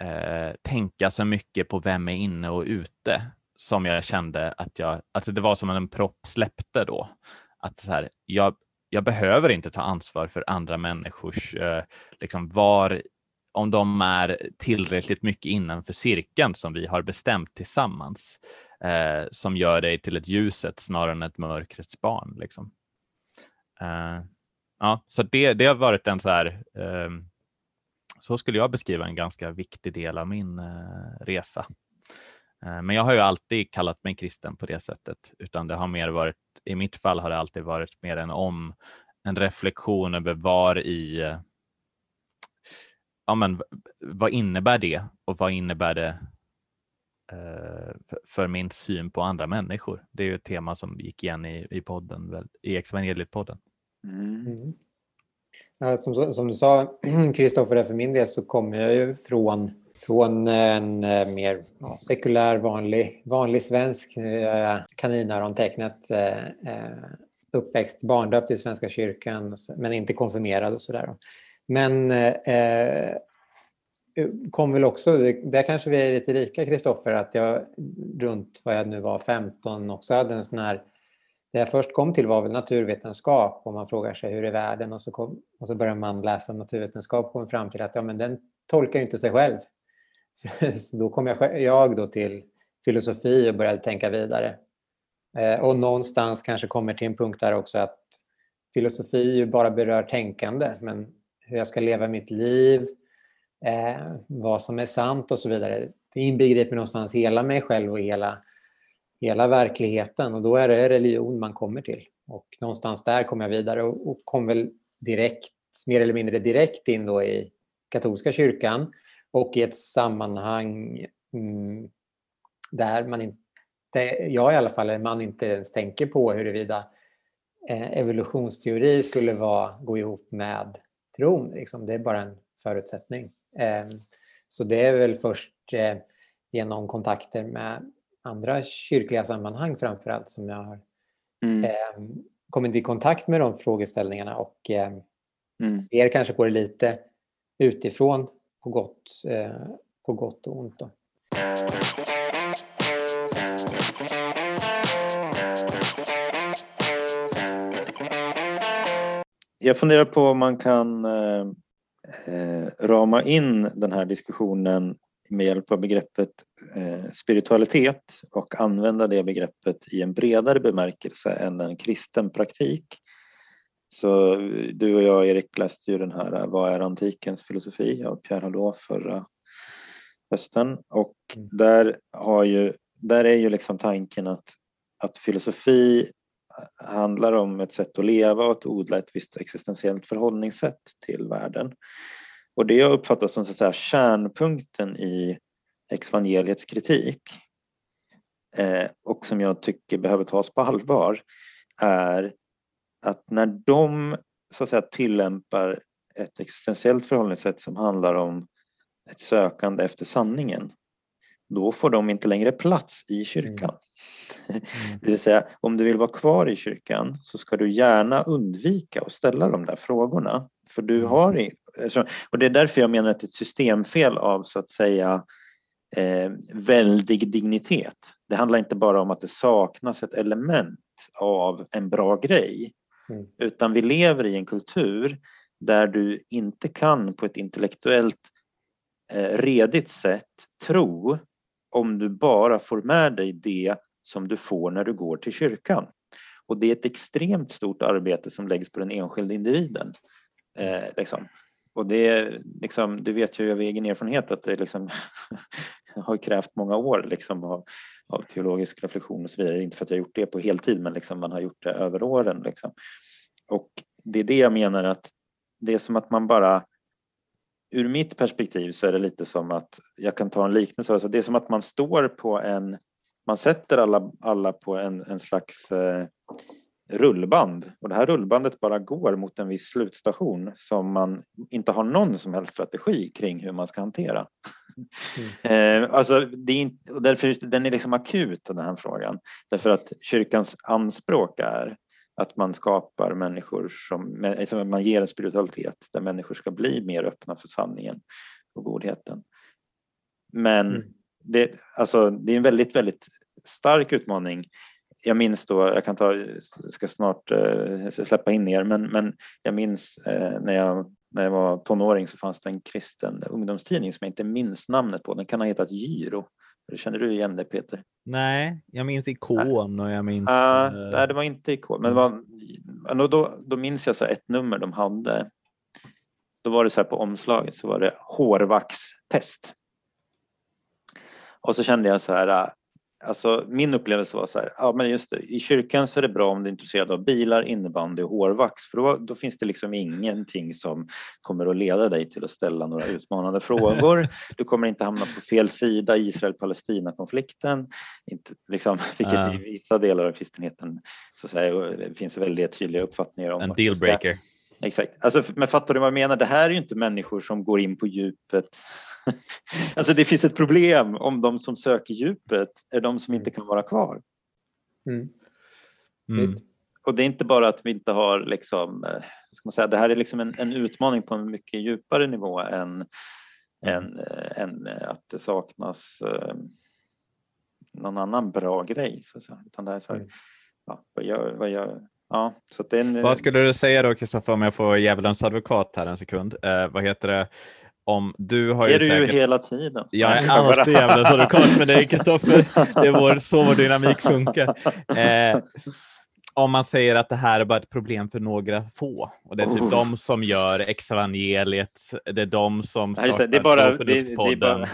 eh, tänka så mycket på vem är inne och ute som jag kände att jag, alltså det var som att en propp släppte då. Att så här, jag, jag behöver inte ta ansvar för andra människors, eh, liksom var, om de är tillräckligt mycket innanför cirkeln som vi har bestämt tillsammans, eh, som gör dig till ett ljuset snarare än ett mörkrets barn. Liksom. Eh, ja, så det, det har varit en så här, eh, så skulle jag beskriva en ganska viktig del av min eh, resa. Eh, men jag har ju alltid kallat mig kristen på det sättet, utan det har mer varit, i mitt fall har det alltid varit mer en om, en reflektion över var i, ja men vad innebär det och vad innebär det eh, för min syn på andra människor? Det är ju ett tema som gick igen i, i podden, i Evangeliet-podden. Mm. Mm. Ja, som, som du sa, Kristoffer, för min del så kommer jag ju från från en eh, mer ja, sekulär, vanlig, vanlig svensk eh, eh, eh, uppväxt, barndöpt i Svenska kyrkan men inte konfirmerad och sådär. Men eh, eh, kom väl också, där kanske vi är lite lika Kristoffer, att jag runt vad jag nu var 15 också hade en sån här det jag först kom till var väl naturvetenskap och man frågar sig hur är världen och så, kom, och så börjar man läsa naturvetenskap och kommer fram till att ja, men den tolkar inte sig själv. Så då kom jag, jag då till filosofi och började tänka vidare. Eh, och någonstans kanske kommer till en punkt där också att filosofi bara berör tänkande, men hur jag ska leva mitt liv, eh, vad som är sant och så vidare. Det inbegriper någonstans hela mig själv och hela, hela verkligheten och då är det religion man kommer till. Och någonstans där kom jag vidare och, och kom väl direkt, mer eller mindre direkt in då i katolska kyrkan och i ett sammanhang mm, där man inte, jag i alla fall, man inte ens tänker på huruvida eh, evolutionsteori skulle vara, gå ihop med tron. Liksom. Det är bara en förutsättning. Eh, så det är väl först eh, genom kontakter med andra kyrkliga sammanhang framför allt som jag har mm. eh, kommit i kontakt med de frågeställningarna och eh, mm. ser kanske på det lite utifrån på gott, eh, på gott och ont. Då. Jag funderar på om man kan eh, eh, rama in den här diskussionen med hjälp av begreppet eh, spiritualitet och använda det begreppet i en bredare bemärkelse än en kristen praktik. Så du och jag, Erik, läste ju den här Vad är antikens filosofi av Pierre Hadot förra hösten och mm. där, har ju, där är ju liksom tanken att, att filosofi handlar om ett sätt att leva och att odla ett visst existentiellt förhållningssätt till världen. Och det jag uppfattar som så att säga, kärnpunkten i exvangeliets kritik eh, och som jag tycker behöver tas på allvar är att när de så att säga, tillämpar ett existentiellt förhållningssätt som handlar om ett sökande efter sanningen, då får de inte längre plats i kyrkan. Mm. Det vill säga, om du vill vara kvar i kyrkan så ska du gärna undvika att ställa de där frågorna. För du mm. har, och det är därför jag menar att det är ett systemfel av så att säga eh, väldig dignitet. Det handlar inte bara om att det saknas ett element av en bra grej, mm. utan vi lever i en kultur där du inte kan på ett intellektuellt eh, redigt sätt tro om du bara får med dig det som du får när du går till kyrkan. Och det är ett extremt stort arbete som läggs på den enskilda individen. Eh, liksom. Och det, liksom, det vet jag av egen erfarenhet att det liksom har krävt många år liksom, av, av, teologisk reflektion och så vidare. Inte för att jag gjort det på heltid men liksom, man har gjort det över åren. Liksom. Och det är det jag menar att det är som att man bara ur mitt perspektiv så är det lite som att, jag kan ta en liknelse, alltså det är som att man står på en, man sätter alla, alla på en, en slags eh, rullband och det här rullbandet bara går mot en viss slutstation som man inte har någon som helst strategi kring hur man ska hantera. Mm. eh, alltså, det är inte, och därför, den är liksom akut den här frågan. Därför att kyrkans anspråk är att man skapar människor som, liksom man ger en spiritualitet där människor ska bli mer öppna för sanningen och godheten. Men mm. det, alltså, det är en väldigt, väldigt stark utmaning. Jag minns då, jag kan ta, ska snart uh, släppa in er, men, men jag minns uh, när, jag, när jag var tonåring så fanns det en kristen ungdomstidning som jag inte minns namnet på. Den kan ha hetat Gyro. Känner du igen det Peter? Nej, jag minns ikon och jag minns... Uh. Nej, det var inte ikon. Men var, då, då minns jag så ett nummer de hade. Då var det så här på omslaget så var det hårvaxtest. Och så kände jag så här, Alltså, min upplevelse var så här, ja men just det, i kyrkan så är det bra om du är intresserad av bilar, innebandy och hårvax för då, då, finns det liksom ingenting som kommer att leda dig till att ställa några utmanande frågor. Du kommer inte hamna på fel sida i Israel-Palestina-konflikten, liksom, vilket uh. i vissa delar av kristenheten så att säga, finns väldigt tydliga uppfattningar om. En dealbreaker. Exakt. Alltså, men fattar du vad jag menar? Det här är ju inte människor som går in på djupet. alltså det finns ett problem om de som söker djupet är de som inte kan vara kvar. Mm. Mm. Och det är inte bara att vi inte har liksom, eh, ska man säga, det här är liksom en, en utmaning på en mycket djupare nivå än, än, eh, än att det saknas eh, någon annan bra grej. Så, utan det är så här, mm. ja, vad gör, vad gör, Ja, så en, vad skulle du säga då Kristoffer om jag får djävulens advokat här en sekund? Eh, vad heter det? Om du har är ju du säkert... ju hela tiden. Jag är alltid djävulens advokat med dig Kristoffer. Det är vår, så vår dynamik funkar. Eh, om man säger att det här är bara ett problem för några få och det är typ oh. de som gör exevangeliet, det är de som startar ja, det, det är bara, det, det, är bara...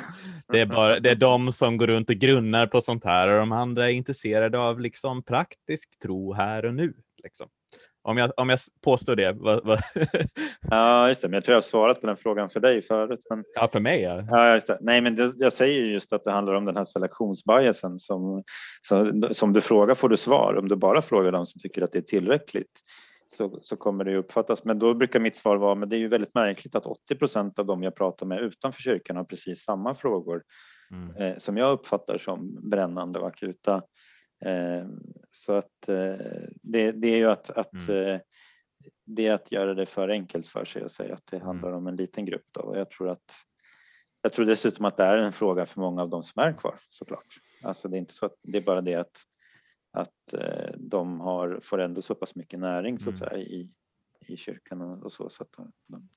det, är bara, det är de som går runt och grunnar på sånt här och de andra är intresserade av liksom praktisk tro här och nu. Liksom. Om jag, om jag påstår det. Vad, vad... ja, just det. Men jag tror jag har svarat på den frågan för dig förut. Men... Ja, för mig ja. ja just det. Nej, men det, jag säger just att det handlar om den här selektionsbiasen som, som, som du frågar får du svar. Om du bara frågar dem som tycker att det är tillräckligt så, så kommer det uppfattas. Men då brukar mitt svar vara, men det är ju väldigt märkligt att 80 procent av dem jag pratar med utanför kyrkan har precis samma frågor mm. eh, som jag uppfattar som brännande och akuta. Ehm, så att eh, det, det är ju att, att mm. Eh, det är att göra det för enkelt för sig och säga att det mm. handlar om en liten grupp. Då. Och jag tror att jag tror dessutom att det är en fråga för många av de som är kvar såklart. Alltså det är inte så att det är bara det att, att eh, de har, får ändå så pass mycket näring så att mm. säga i, i kyrkan och så. så att de, de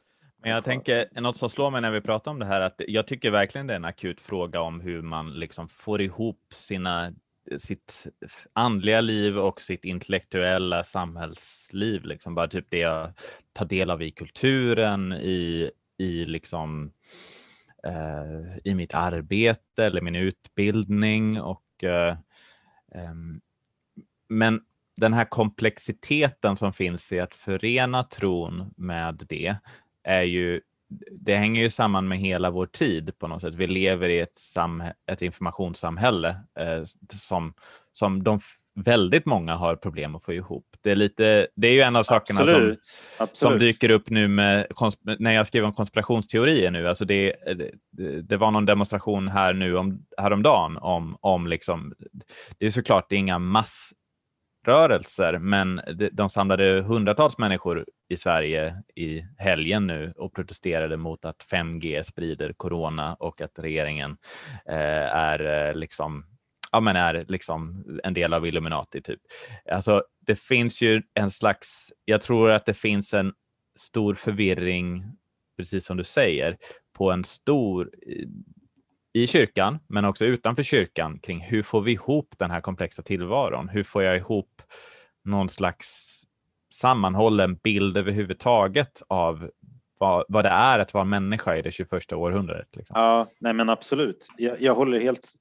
men jag tänker, något som slår mig när vi pratar om det här, att jag tycker verkligen det är en akut fråga om hur man liksom får ihop sina sitt andliga liv och sitt intellektuella samhällsliv. Liksom bara typ det jag tar del av i kulturen, i, i, liksom, eh, i mitt arbete eller min utbildning. Och, eh, eh, men den här komplexiteten som finns i att förena tron med det är ju det hänger ju samman med hela vår tid på något sätt. Vi lever i ett, ett informationssamhälle eh, som, som de väldigt många har problem att få ihop. Det är, lite, det är ju en av sakerna som, som dyker upp nu med, när jag skriver om konspirationsteorier nu. Alltså det, det, det, var någon demonstration här nu om, häromdagen om, om liksom, det är såklart det är inga rörelser, men de samlade hundratals människor i Sverige i helgen nu och protesterade mot att 5G sprider corona och att regeringen eh, är eh, liksom ja, men är liksom en del av Illuminati. Typ. Alltså, det finns ju en slags, jag tror att det finns en stor förvirring, precis som du säger, på en stor i kyrkan, men också utanför kyrkan kring hur får vi ihop den här komplexa tillvaron? Hur får jag ihop någon slags sammanhållen bild överhuvudtaget av vad, vad det är att vara människa i det 21 århundradet? Liksom. Ja, nej men absolut. Jag, jag håller helt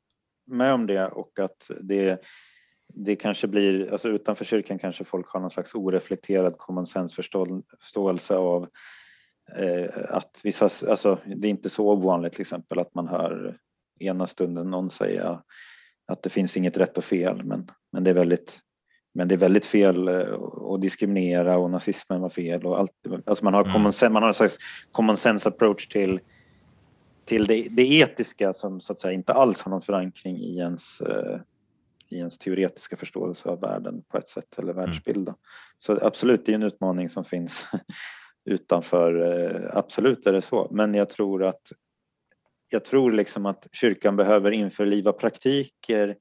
med om det och att det, det kanske blir, alltså utanför kyrkan kanske folk har någon slags oreflekterad common sense-förståelse av att vissa, alltså det är inte så ovanligt till exempel att man hör ena stunden någon säga att det finns inget rätt och fel men, men det är väldigt men det är väldigt fel eh, att diskriminera och nazismen var fel och allt. Alltså man har, mm. common, man har en slags common sense approach till till det, det, etiska som så att säga inte alls har någon förankring i ens, eh, i ens teoretiska förståelse av världen på ett sätt eller mm. världsbild. Så absolut, det är en utmaning som finns utanför. Eh, absolut är det så, men jag tror att jag tror liksom att kyrkan behöver införliva praktiker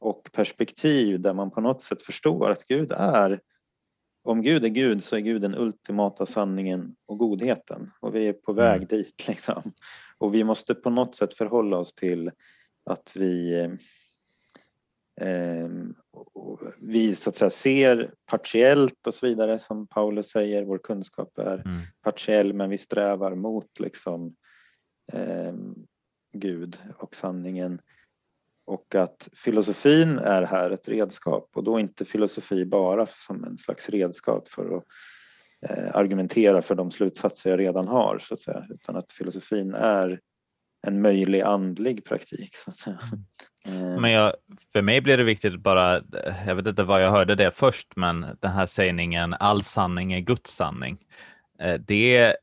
och perspektiv där man på något sätt förstår att Gud är om Gud är Gud så är Gud den ultimata sanningen och godheten och vi är på väg mm. dit. Liksom. Och vi måste på något sätt förhålla oss till att vi eh, vi så att säga ser partiellt och så vidare som Paulus säger, vår kunskap är mm. partiell men vi strävar mot liksom eh, Gud och sanningen och att filosofin är här ett redskap och då inte filosofi bara som en slags redskap för att eh, argumentera för de slutsatser jag redan har så att säga utan att filosofin är en möjlig andlig praktik. Så att säga. Eh. Men jag, för mig blir det viktigt bara, jag vet inte var jag hörde det först, men den här sägningen all sanning är Guds sanning. Eh, det är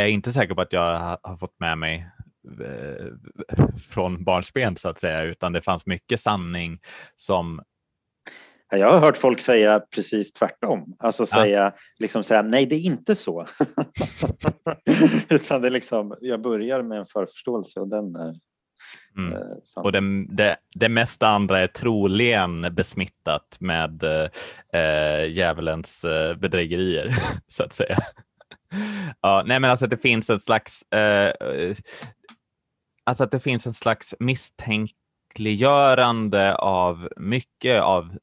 jag inte säker på att jag har fått med mig eh, från barnsben så att säga, utan det fanns mycket sanning som jag har hört folk säga precis tvärtom, alltså säga, ja. liksom säga nej det är inte så. Utan det är liksom, jag börjar med en förförståelse och den är mm. eh, Och det, det, det mesta andra är troligen besmittat med eh, djävulens eh, bedrägerier så att säga. ja, nej men alltså det finns ett slags eh, alltså att det finns en slags misstänkliggörande av mycket av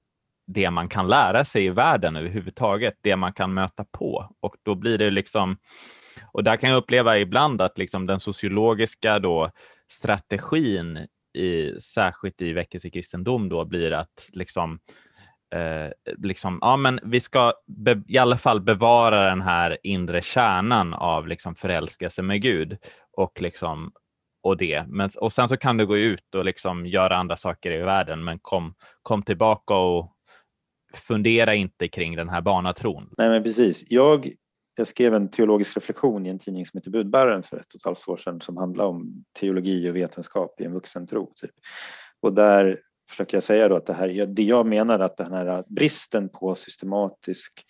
det man kan lära sig i världen överhuvudtaget, det man kan möta på. Och då blir det liksom, och där kan jag uppleva ibland att liksom den sociologiska då strategin, i, särskilt i väckelsekristendom, då blir att liksom Eh, liksom, ja, men vi ska be, i alla fall bevara den här inre kärnan av liksom förälskelse med Gud och liksom och det. Men, och sen så kan du gå ut och liksom göra andra saker i världen, men kom, kom tillbaka och fundera inte kring den här barnatron. Nej, men precis. Jag, jag skrev en teologisk reflektion i en tidning som heter Budbäraren för ett och ett halvt år sedan som handlar om teologi och vetenskap i en vuxen tro. Typ. Och där försöker jag säga då att det här, det jag menar att den här bristen på systematisk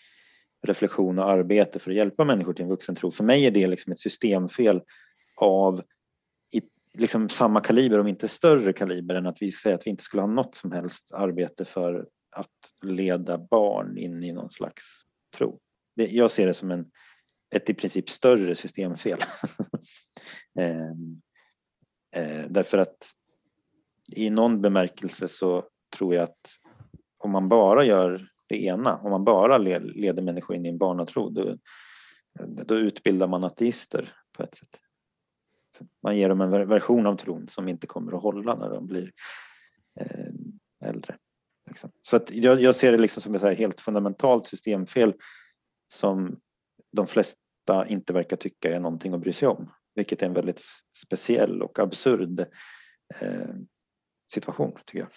reflektion och arbete för att hjälpa människor till en vuxen tro, för mig är det liksom ett systemfel av liksom samma kaliber, om inte större kaliber, än att vi säger att vi inte skulle ha något som helst arbete för att leda barn in i någon slags tro. Det, jag ser det som en, ett i princip större systemfel. eh, eh, därför att i någon bemärkelse så tror jag att om man bara gör det ena, om man bara leder människor in i en barnatro, då, då utbildar man ateister på ett sätt man ger dem en version av tron som inte kommer att hålla när de blir eh, äldre. Liksom. Så att jag, jag, ser det liksom som ett helt fundamentalt systemfel som de flesta inte verkar tycka är någonting att bry sig om, vilket är en väldigt speciell och absurd eh, situation tycker jag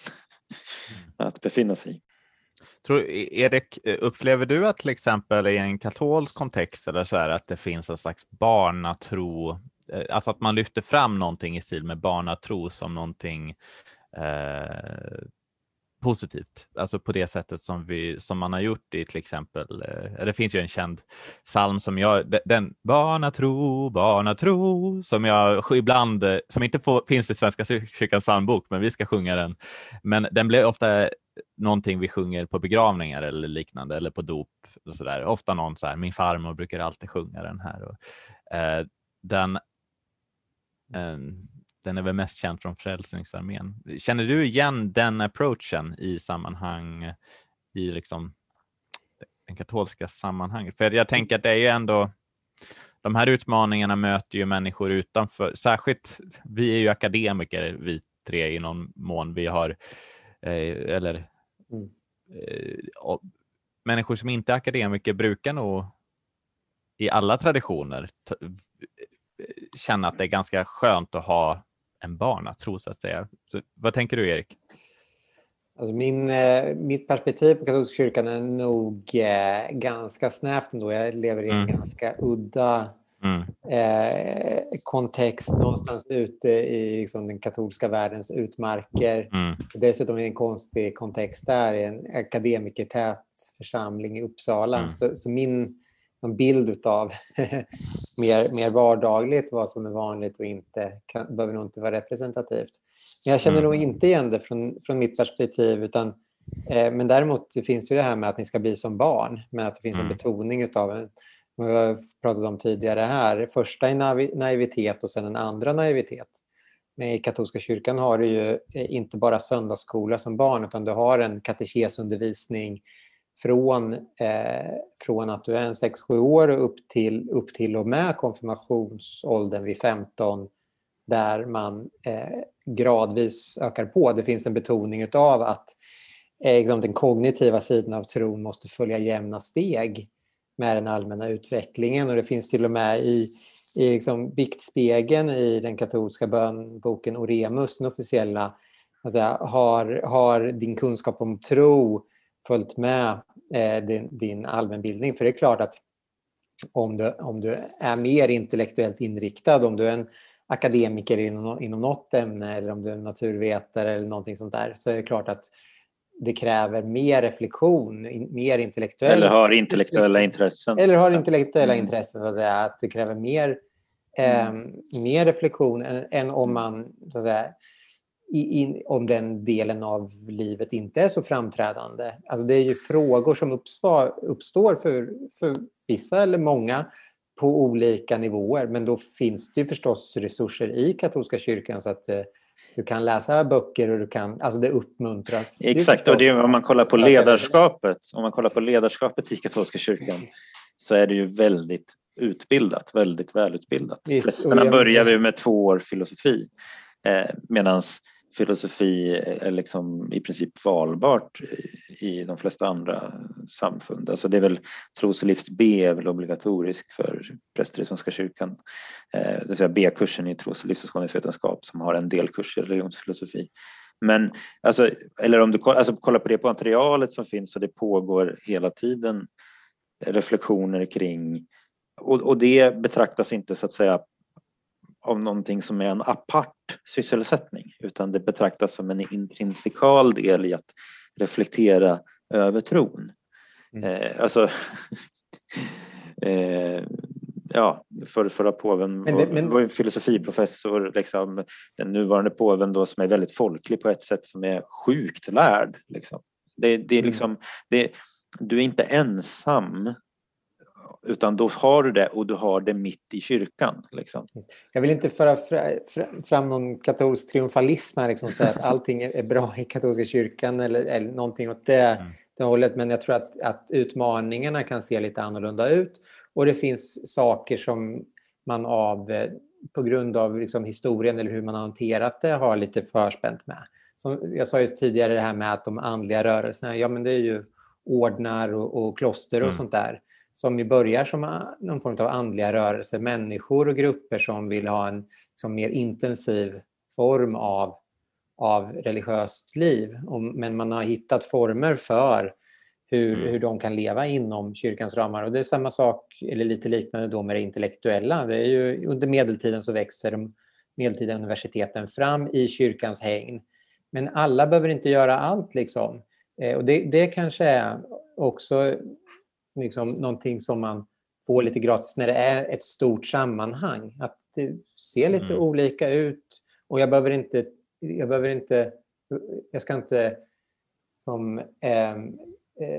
att befinna sig i. Tror, Erik, upplever du att till exempel i en katolsk kontext eller så här, att det finns en slags barnatro, eh, alltså att man lyfter fram någonting i stil med barnatro som någonting eh, positivt, alltså på det sättet som, vi, som man har gjort i till exempel, eh, det finns ju en känd psalm som jag, den barnatro, barnatro, som jag ibland, eh, som inte får, finns i Svenska kyrkans psalmbok, men vi ska sjunga den. Men den blir ofta någonting vi sjunger på begravningar eller liknande eller på dop. Och så där. Ofta någon så här, min farmor brukar alltid sjunga den här. Och, eh, den, eh, den är väl mest känd från Frälsningsarmén. Känner du igen den approachen i sammanhang i liksom den katolska sammanhanget? För jag tänker att det är ju ändå de här utmaningarna möter ju människor utanför, särskilt vi är ju akademiker vi tre i någon mån. Vi har Eh, eller mm. eh, människor som inte är akademiker brukar nog i alla traditioner känna att det är ganska skönt att ha en barnatro så att säga. Så, vad tänker du Erik? Alltså min, eh, mitt perspektiv på katolska kyrkan är nog eh, ganska snävt ändå. Jag lever i en mm. ganska udda Mm. Eh, kontext någonstans ute i liksom, den katolska världens utmarker. Mm. Dessutom i en konstig kontext där, i en akademikertät församling i Uppsala. Mm. Så, så, min bild av mer, mer vardagligt, vad som är vanligt och inte, kan, behöver nog inte vara representativt. Men jag känner mm. nog inte igen det från, från mitt perspektiv. utan eh, Men däremot det finns ju det här med att ni ska bli som barn, men att det finns en mm. betoning av en vi har pratat om tidigare här. Första är naivitet och sen en andra naivitet. Men i katolska kyrkan har du ju eh, inte bara söndagsskola som barn utan du har en katekesundervisning från, eh, från att du är en 6-7 år upp till, upp till och med konfirmationsåldern vid 15 där man eh, gradvis ökar på. Det finns en betoning av att eh, liksom den kognitiva sidan av tron måste följa jämna steg med den allmänna utvecklingen. Och det finns till och med i, i liksom viktspegeln i den katolska bönboken Oremus, den officiella, alltså, har, har din kunskap om tro följt med din, din allmänbildning? För det är klart att om du, om du är mer intellektuellt inriktad, om du är en akademiker inom, inom något ämne eller om du är naturvetare eller någonting sånt där, så är det klart att det kräver mer reflektion, mer intellektuell... Eller har intellektuella intressen. Eller har intellektuella mm. intressen, så att säga. Att det kräver mer, eh, mer reflektion än, än, om man, så att säga, i, in, om den delen av livet inte är så framträdande. Alltså det är ju frågor som uppstår, uppstår för, för vissa eller många på olika nivåer. Men då finns det ju förstås resurser i katolska kyrkan så att eh, du kan läsa böcker och du kan, alltså det uppmuntras. Exakt, och det, om man kollar på ledarskapet, om man kollar på ledarskapet i katolska kyrkan så är det ju väldigt utbildat, väldigt välutbildat. Prästerna börjar ju med två år filosofi eh, medan filosofi är liksom i princip valbart i de flesta andra samfund. Alltså det är väl tros och livs B är väl obligatorisk för präster i Svenska kyrkan. Eh, det vill säga B-kursen i tros och livsåskådningsvetenskap som har en delkurs i religionsfilosofi. Men alltså, eller om du alltså, kollar på det på materialet som finns så det pågår hela tiden reflektioner kring och, och det betraktas inte så att säga av någonting som är en apart sysselsättning utan det betraktas som en intrinsikal del i att reflektera över tron. Mm. Eh, alltså, eh, ja, för, förra påven men det, men... var en filosofiprofessor, liksom, den nuvarande påven då som är väldigt folklig på ett sätt som är sjukt lärd. Liksom. Det, det är mm. liksom, det, du är inte ensam utan då har du det och du har det mitt i kyrkan. Liksom. Jag vill inte föra fram någon katolsk triumfalism här, liksom, säga att allting är bra i katolska kyrkan eller, eller någonting åt det, mm. det hållet. Men jag tror att, att utmaningarna kan se lite annorlunda ut. Och det finns saker som man av, eh, på grund av liksom historien eller hur man har hanterat det har lite förspänt med. Som jag sa ju tidigare det här med att de andliga rörelserna, ja men det är ju ordnar och, och kloster och mm. sånt där som börjar som någon form av andliga rörelser, människor och grupper som vill ha en liksom, mer intensiv form av, av religiöst liv. Men man har hittat former för hur, mm. hur de kan leva inom kyrkans ramar. Och Det är samma sak, eller lite liknande då med det intellektuella. Det är ju, under medeltiden så växer de medeltida universiteten fram i kyrkans hägn. Men alla behöver inte göra allt. Liksom. Eh, och det, det kanske är också liksom någonting som man får lite gratis när det är ett stort sammanhang. Att det ser lite mm. olika ut och jag behöver inte, jag behöver inte, jag ska inte som, eh,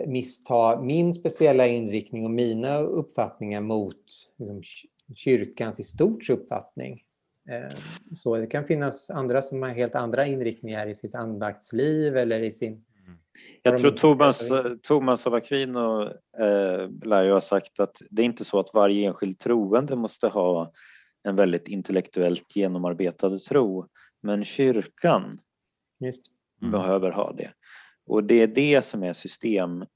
missta min speciella inriktning och mina uppfattningar mot liksom, kyrkans i stort uppfattning. Eh, så det kan finnas andra som har helt andra inriktningar i sitt andaktsliv eller i sin jag tror Thomas, Thomas av Aquino eh, lär ju ha sagt att det är inte så att varje enskild troende måste ha en väldigt intellektuellt genomarbetad tro, men kyrkan mm. behöver ha det. Och det är det som är systemfelet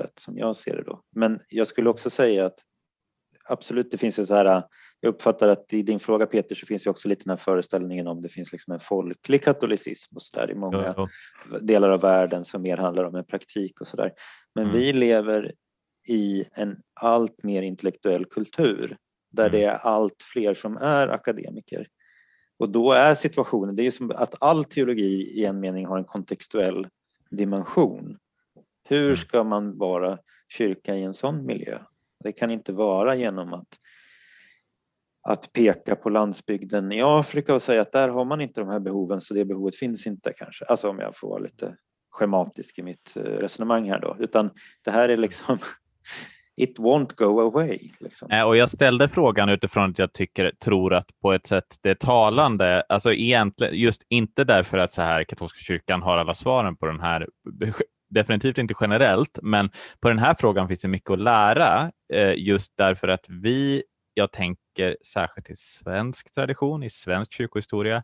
eh, som jag ser det då. Men jag skulle också säga att absolut, det finns ju så här jag uppfattar att i din fråga Peter så finns ju också lite den här föreställningen om det finns liksom en folklig katolicism och så där i många ja, ja. delar av världen som mer handlar om en praktik och så där. Men mm. vi lever i en allt mer intellektuell kultur där mm. det är allt fler som är akademiker. Och då är situationen, det är som att all teologi i en mening har en kontextuell dimension. Hur mm. ska man vara kyrka i en sån miljö? Det kan inte vara genom att att peka på landsbygden i Afrika och säga att där har man inte de här behoven så det behovet finns inte kanske. Alltså om jag får vara lite schematisk i mitt eh, resonemang här då. Utan det här är liksom It won't go away. Liksom. Eh, och jag ställde frågan utifrån att jag tycker, tror att på ett sätt det är talande, alltså egentligen just inte därför att så här katolska kyrkan har alla svaren på den här definitivt inte generellt, men på den här frågan finns det mycket att lära eh, just därför att vi jag tänker särskilt i svensk tradition, i svensk kyrkohistoria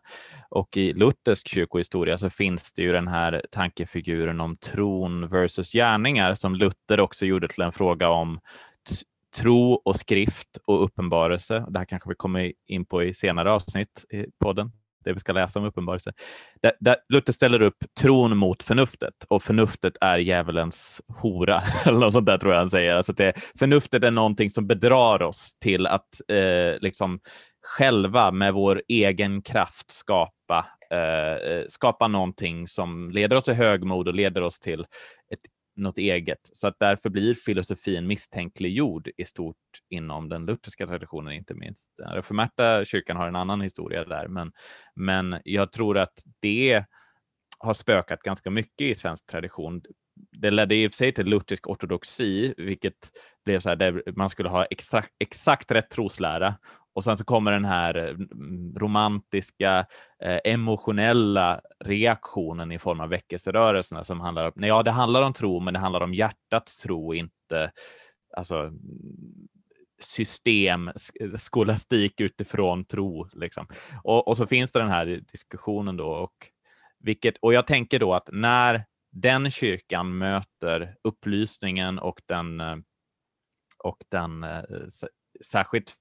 och i luthersk kyrkohistoria så finns det ju den här tankefiguren om tron versus gärningar som Luther också gjorde till en fråga om tro och skrift och uppenbarelse. Det här kanske vi kommer in på i senare avsnitt i podden det vi ska läsa om uppenbarelse. Där, där Luther ställer upp tron mot förnuftet och förnuftet är djävulens hora, eller något sånt där tror jag han säger. Alltså det, förnuftet är någonting som bedrar oss till att eh, liksom själva med vår egen kraft skapa, eh, eh skapa någonting som leder oss till högmod och leder oss till ett något eget. Så att därför blir filosofin misstänkliggjord i stort inom den lutherska traditionen, inte minst. Den reformerta kyrkan har en annan historia där, men, men jag tror att det har spökat ganska mycket i svensk tradition. Det ledde i och för sig till luthersk ortodoxi, vilket blev så här där man skulle ha exakt, exakt rätt troslära och sen så kommer den här mm, romantiska, eh, emotionella reaktionen i form av väckelserörelserna som handlar om, nej, ja, det handlar om tro, men det handlar om hjärtats tro, inte alltså, system, skolastik utifrån tro. Liksom. Och, och, så finns det den här diskussionen då. Och, vilket, och jag tänker då att när den kyrkan möter upplysningen och den, eh, och den eh, särskilt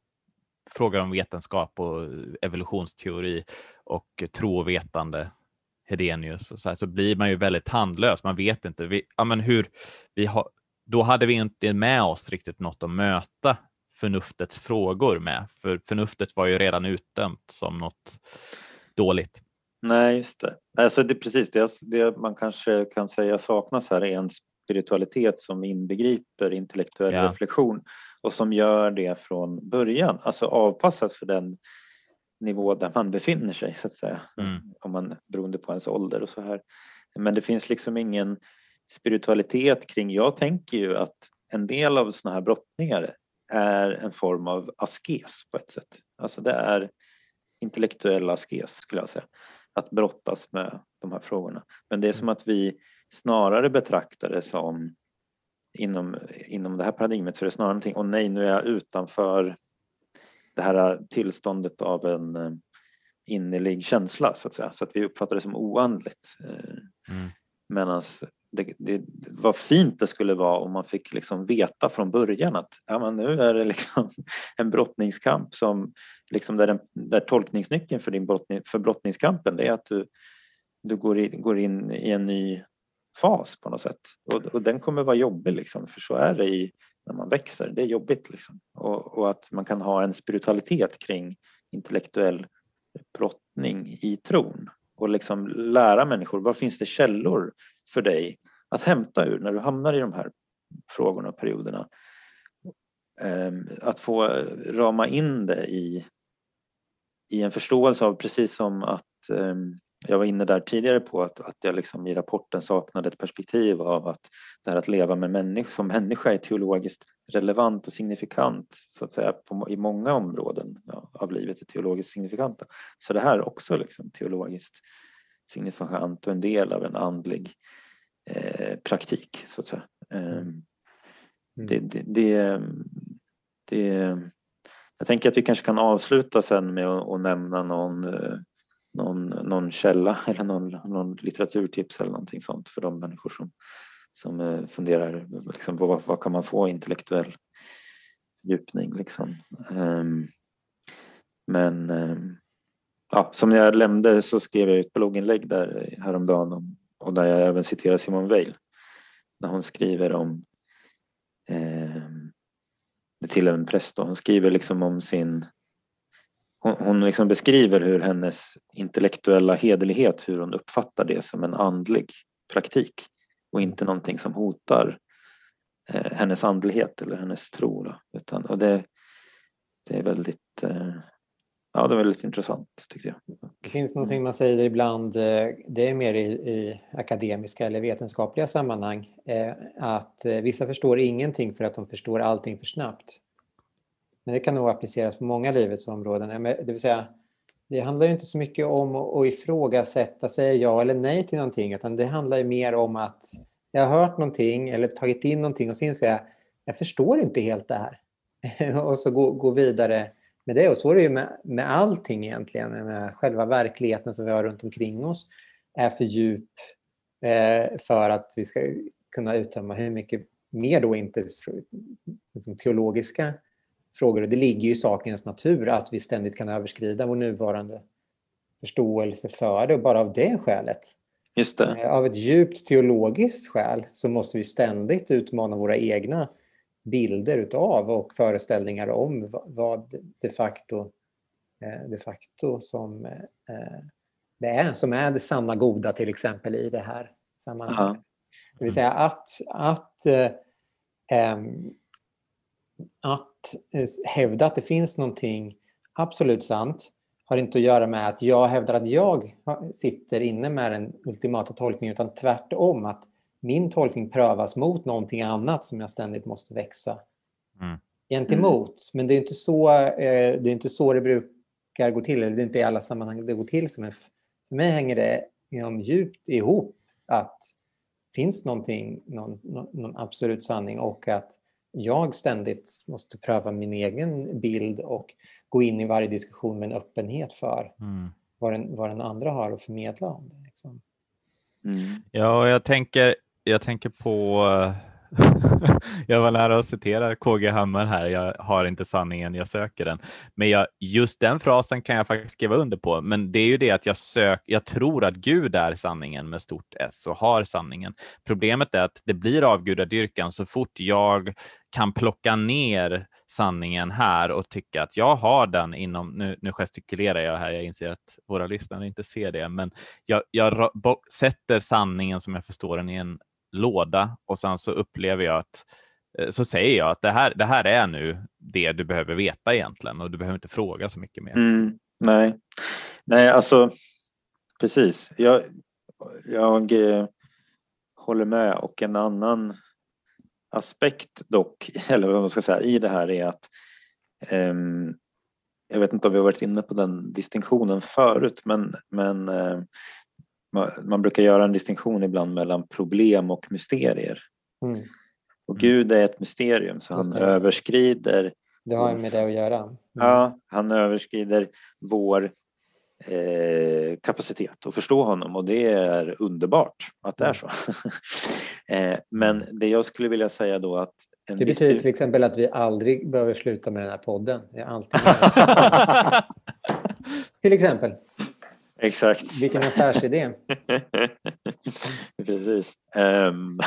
frågar om vetenskap och evolutionsteori och trovetande Hedenius och så, här, så blir man ju väldigt tandlös. Man vet inte. Vi, ja, men hur, vi har, då hade vi inte med oss riktigt något att möta förnuftets frågor med, för förnuftet var ju redan utdömt som något dåligt. Nej, just det. Alltså det precis det, det man kanske kan säga saknas här är en spiritualitet som inbegriper intellektuell ja. reflektion och som gör det från början, alltså avpassat för den nivå där man befinner sig så att säga, mm. om man, beroende på ens ålder och så här. Men det finns liksom ingen spiritualitet kring, jag tänker ju att en del av sådana här brottningar är en form av askes på ett sätt. Alltså det är intellektuell askes skulle jag säga, att brottas med de här frågorna. Men det är som att vi snarare betraktar det som inom, inom det här paradigmet så är det snarare någonting, och nej nu är jag utanför det här tillståndet av en eh, innerlig känsla så att säga, så att vi uppfattar det som oandligt. Eh, mm. Medan det, det, vad fint det skulle vara om man fick liksom veta från början att ja, men nu är det liksom en brottningskamp som liksom där, den, där tolkningsnyckeln för, din brottning, för brottningskampen det är att du, du går, in, går in i en ny fas på något sätt och, och den kommer vara jobbig liksom, för så är det i, när man växer. Det är jobbigt liksom. och, och att man kan ha en spiritualitet kring intellektuell brottning i tron och liksom lära människor vad finns det källor för dig att hämta ur när du hamnar i de här frågorna och perioderna. Ehm, att få rama in det i, i en förståelse av precis som att um, jag var inne där tidigare på att, att jag liksom i rapporten saknade ett perspektiv av att det här att leva med människa, som människa är teologiskt relevant och signifikant så att säga på, i många områden ja, av livet är teologiskt signifikanta. Så det här är också liksom teologiskt signifikant och en del av en andlig eh, praktik så att säga. Eh, mm. det, det, det, det, jag tänker att vi kanske kan avsluta sen med att, nämna någon eh, någon, någon källa eller någon, någon litteraturtips eller någonting sånt för de människor som, som eh, funderar liksom på vad, vad kan man få intellektuell fördjupning Liksom. Ehm, men ehm, ja, som jag nämnde så skrev jag ett blogginlägg där häromdagen om, och där jag även citerar Simon Weil när hon skriver om eh, till en präst. Hon skriver liksom om sin hon, hon liksom beskriver hur hennes intellektuella hederlighet, hur hon uppfattar det som en andlig praktik och inte någonting som hotar eh, hennes andlighet eller hennes tro. Då. Utan, och det, det är väldigt eh, Ja, det var väldigt intressant tyckte jag. Det finns någonting man säger ibland, eh, det är mer i, i akademiska eller vetenskapliga sammanhang, eh, att eh, vissa förstår ingenting för att de förstår allting för snabbt. Men det kan nog appliceras på många livets områden. Det vill säga, det handlar inte så mycket om att ifrågasätta, säga ja eller nej till någonting, utan det handlar mer om att jag har hört någonting eller tagit in någonting och så inser jag, jag förstår inte helt det här. och så gå, gå vidare med det. Och så är det ju med, med allting egentligen. Med själva verkligheten som vi har runt omkring oss är för djup eh, för att vi ska kunna uttömma hur mycket mer då inte liksom, teologiska frågor. Och det ligger ju i sakens natur att vi ständigt kan överskrida vår nuvarande förståelse för det. Och bara av det skälet, Just det. Eh, av ett djupt teologiskt skäl, så måste vi ständigt utmana våra egna bilder utav och föreställningar om vad de facto, eh, de facto som eh, det är, som är det sanna goda till exempel i det här sammanhanget. Ja. Det vill säga att, att um, att eh, hävda att det finns någonting absolut sant har inte att göra med att jag hävdar att jag sitter inne med den ultimata tolkningen utan tvärtom att min tolkning prövas mot någonting annat som jag ständigt måste växa mm. gentemot. Mm. Men det är, inte så, eh, det är inte så det brukar gå till, eller det är inte i alla sammanhang det går till. Men för mig hänger det liksom djupt ihop att det finns någonting, någon, någon absolut sanning och att jag ständigt måste pröva min egen bild och gå in i varje diskussion med en öppenhet för mm. vad, den, vad den andra har att förmedla om det. Liksom. Mm. Ja, jag tänker, jag tänker på jag var nära att citera KG Hammar här. Jag har inte sanningen, jag söker den. Men jag, just den frasen kan jag faktiskt skriva under på. Men det är ju det att jag, sök, jag tror att Gud är sanningen med stort S och har sanningen. Problemet är att det blir avgudadyrkan så fort jag kan plocka ner sanningen här och tycka att jag har den inom, nu, nu gestikulerar jag här, jag inser att våra lyssnare inte ser det, men jag, jag sätter sanningen som jag förstår den i en låda och sen så upplever jag att eh, så säger jag att det här, det här är nu det du behöver veta egentligen och du behöver inte fråga så mycket mer. Mm, nej. nej, alltså precis. Jag, jag eh, håller med och en annan aspekt dock, eller vad man ska säga, i det här är att eh, jag vet inte om vi har varit inne på den distinktionen förut, men, men eh, man brukar göra en distinktion ibland mellan problem och mysterier. Mm. Och Gud är ett mysterium så han överskrider det har med det att göra. Mm. Ja, han överskrider vår eh, kapacitet att förstå honom och det är underbart att det är så. eh, men det jag skulle vilja säga då att det betyder till exempel att vi aldrig behöver sluta med den här podden. Vi alltid till exempel. Exakt. Vilken affärsidé. Precis. Um,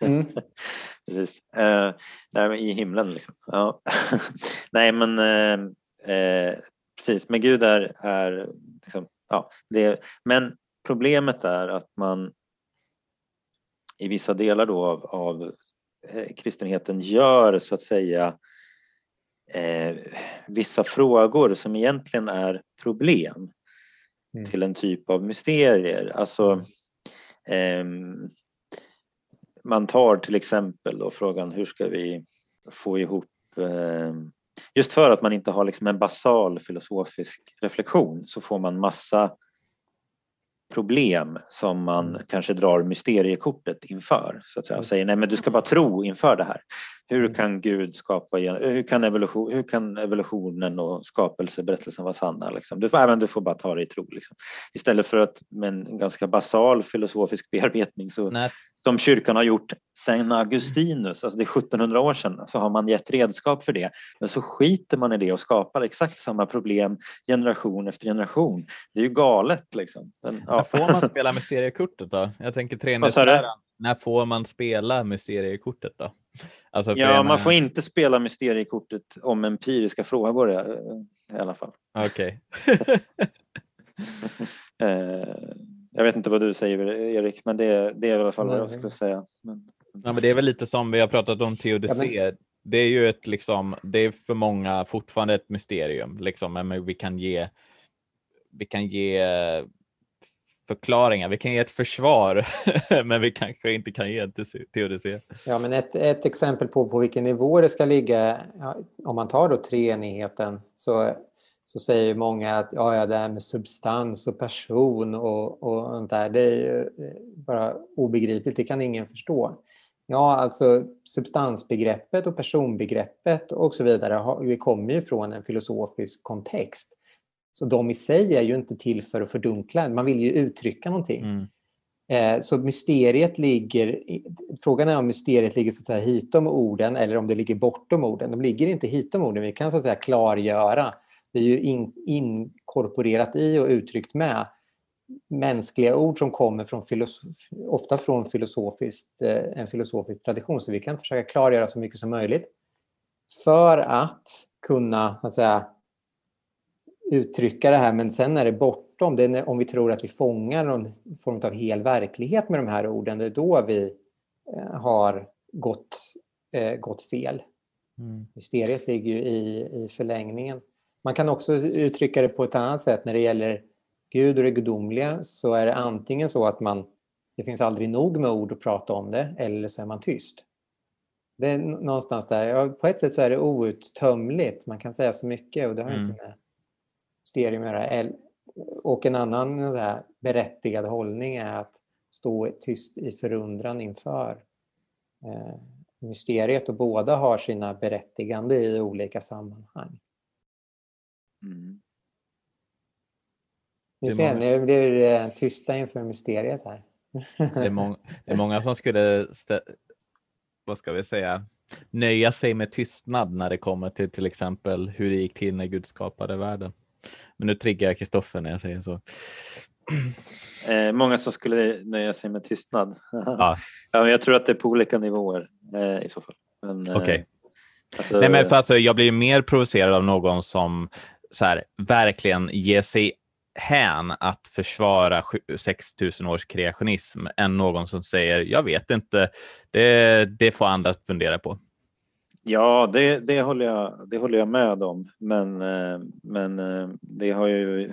mm. Precis. Uh, nej, I himlen liksom. Ja. nej men uh, uh, precis, men Gud är, är liksom, ja, det, men problemet är att man i vissa delar då av, av kristenheten gör så att säga eh, vissa frågor som egentligen är problem mm. till en typ av mysterier. Alltså, eh, man tar till exempel då frågan hur ska vi få ihop eh, Just för att man inte har liksom en basal filosofisk reflektion så får man massa problem som man mm. kanske drar mysteriekortet inför. Så att säga. Säger nej men du ska bara tro inför det här. Hur mm. kan Gud skapa, hur kan, evolution, hur kan evolutionen och skapelseberättelsen vara sanna? Liksom? Du, får, du får bara ta det i tro. Liksom. Istället för att med en ganska basal filosofisk bearbetning så nej som kyrkan har gjort sedan Augustinus, alltså det är 1700 år sedan, så har man gett redskap för det. Men så skiter man i det och skapar exakt samma problem generation efter generation. Det är ju galet liksom. Men, ja. När får man spela mysteriekortet då? Jag tänker treenighetsläran. När får man spela mysteriekortet då? Alltså ja, man får inte spela mysteriekortet om empiriska frågor i alla fall. Okej. Okay. Eh, jag vet inte vad du säger Erik, men det, det är i alla fall vad jag skulle säga. Men... Ja, men det är väl lite som vi har pratat om teodicé. Ja, men... Det är ju ett liksom, det är för många fortfarande ett mysterium, liksom, men vi kan ge, vi kan ge förklaringar. Vi kan ge ett försvar, men vi kanske inte kan ge ett teodicé. Ja, men ett, ett exempel på på vilken nivå det ska ligga, om man tar då treenigheten, så så säger många att ja, ja, det här med substans och person och, och sånt där, det är ju eh, bara obegripligt, det kan ingen förstå. Ja, alltså substansbegreppet och personbegreppet och så vidare, det kommer ju från en filosofisk kontext. Så de i sig är ju inte till för att fördunkla, man vill ju uttrycka någonting. Mm. Eh, så mysteriet ligger, frågan är om mysteriet ligger så att säga hitom orden eller om det ligger bortom orden. De ligger inte hitom orden, vi kan så att säga klargöra det är ju in, inkorporerat i och uttryckt med mänskliga ord som kommer från ofta från filosofiskt, eh, en filosofisk tradition. Så vi kan försöka klargöra så mycket som möjligt för att kunna att säga, uttrycka det här. Men sen är det bortom, det är om vi tror att vi fångar någon form av hel verklighet med de här orden, det är då vi eh, har gått, eh, gått fel. Mm. Mysteriet ligger ju i, i förlängningen. Man kan också uttrycka det på ett annat sätt. När det gäller Gud och det gudomliga så är det antingen så att man, det finns aldrig nog med ord att prata om det, eller så är man tyst. Det är någonstans där. Ja, på ett sätt så är det outtömligt. Man kan säga så mycket och det har mm. inte med mysterium att göra. Och en annan så här, berättigad hållning är att stå tyst i förundran inför eh, mysteriet och båda har sina berättigande i olika sammanhang. Mm. Du ser, nu blir det tysta inför mysteriet här. Det är, många, det är många som skulle, vad ska vi säga, nöja sig med tystnad när det kommer till till exempel hur det gick till när Gud skapade världen. Men nu triggar jag Kristoffer när jag säger så. Eh, många som skulle nöja sig med tystnad. Ja. ja jag tror att det är på olika nivåer eh, i så fall. Eh, Okej. Okay. Alltså, Nej, men för alltså, jag blir mer provocerad av någon som så här, verkligen ge sig hän att försvara 6000 års kreationism än någon som säger jag vet inte, det, det får andra fundera på. Ja, det, det, håller jag, det håller jag med om, men, eh, men eh, det har ju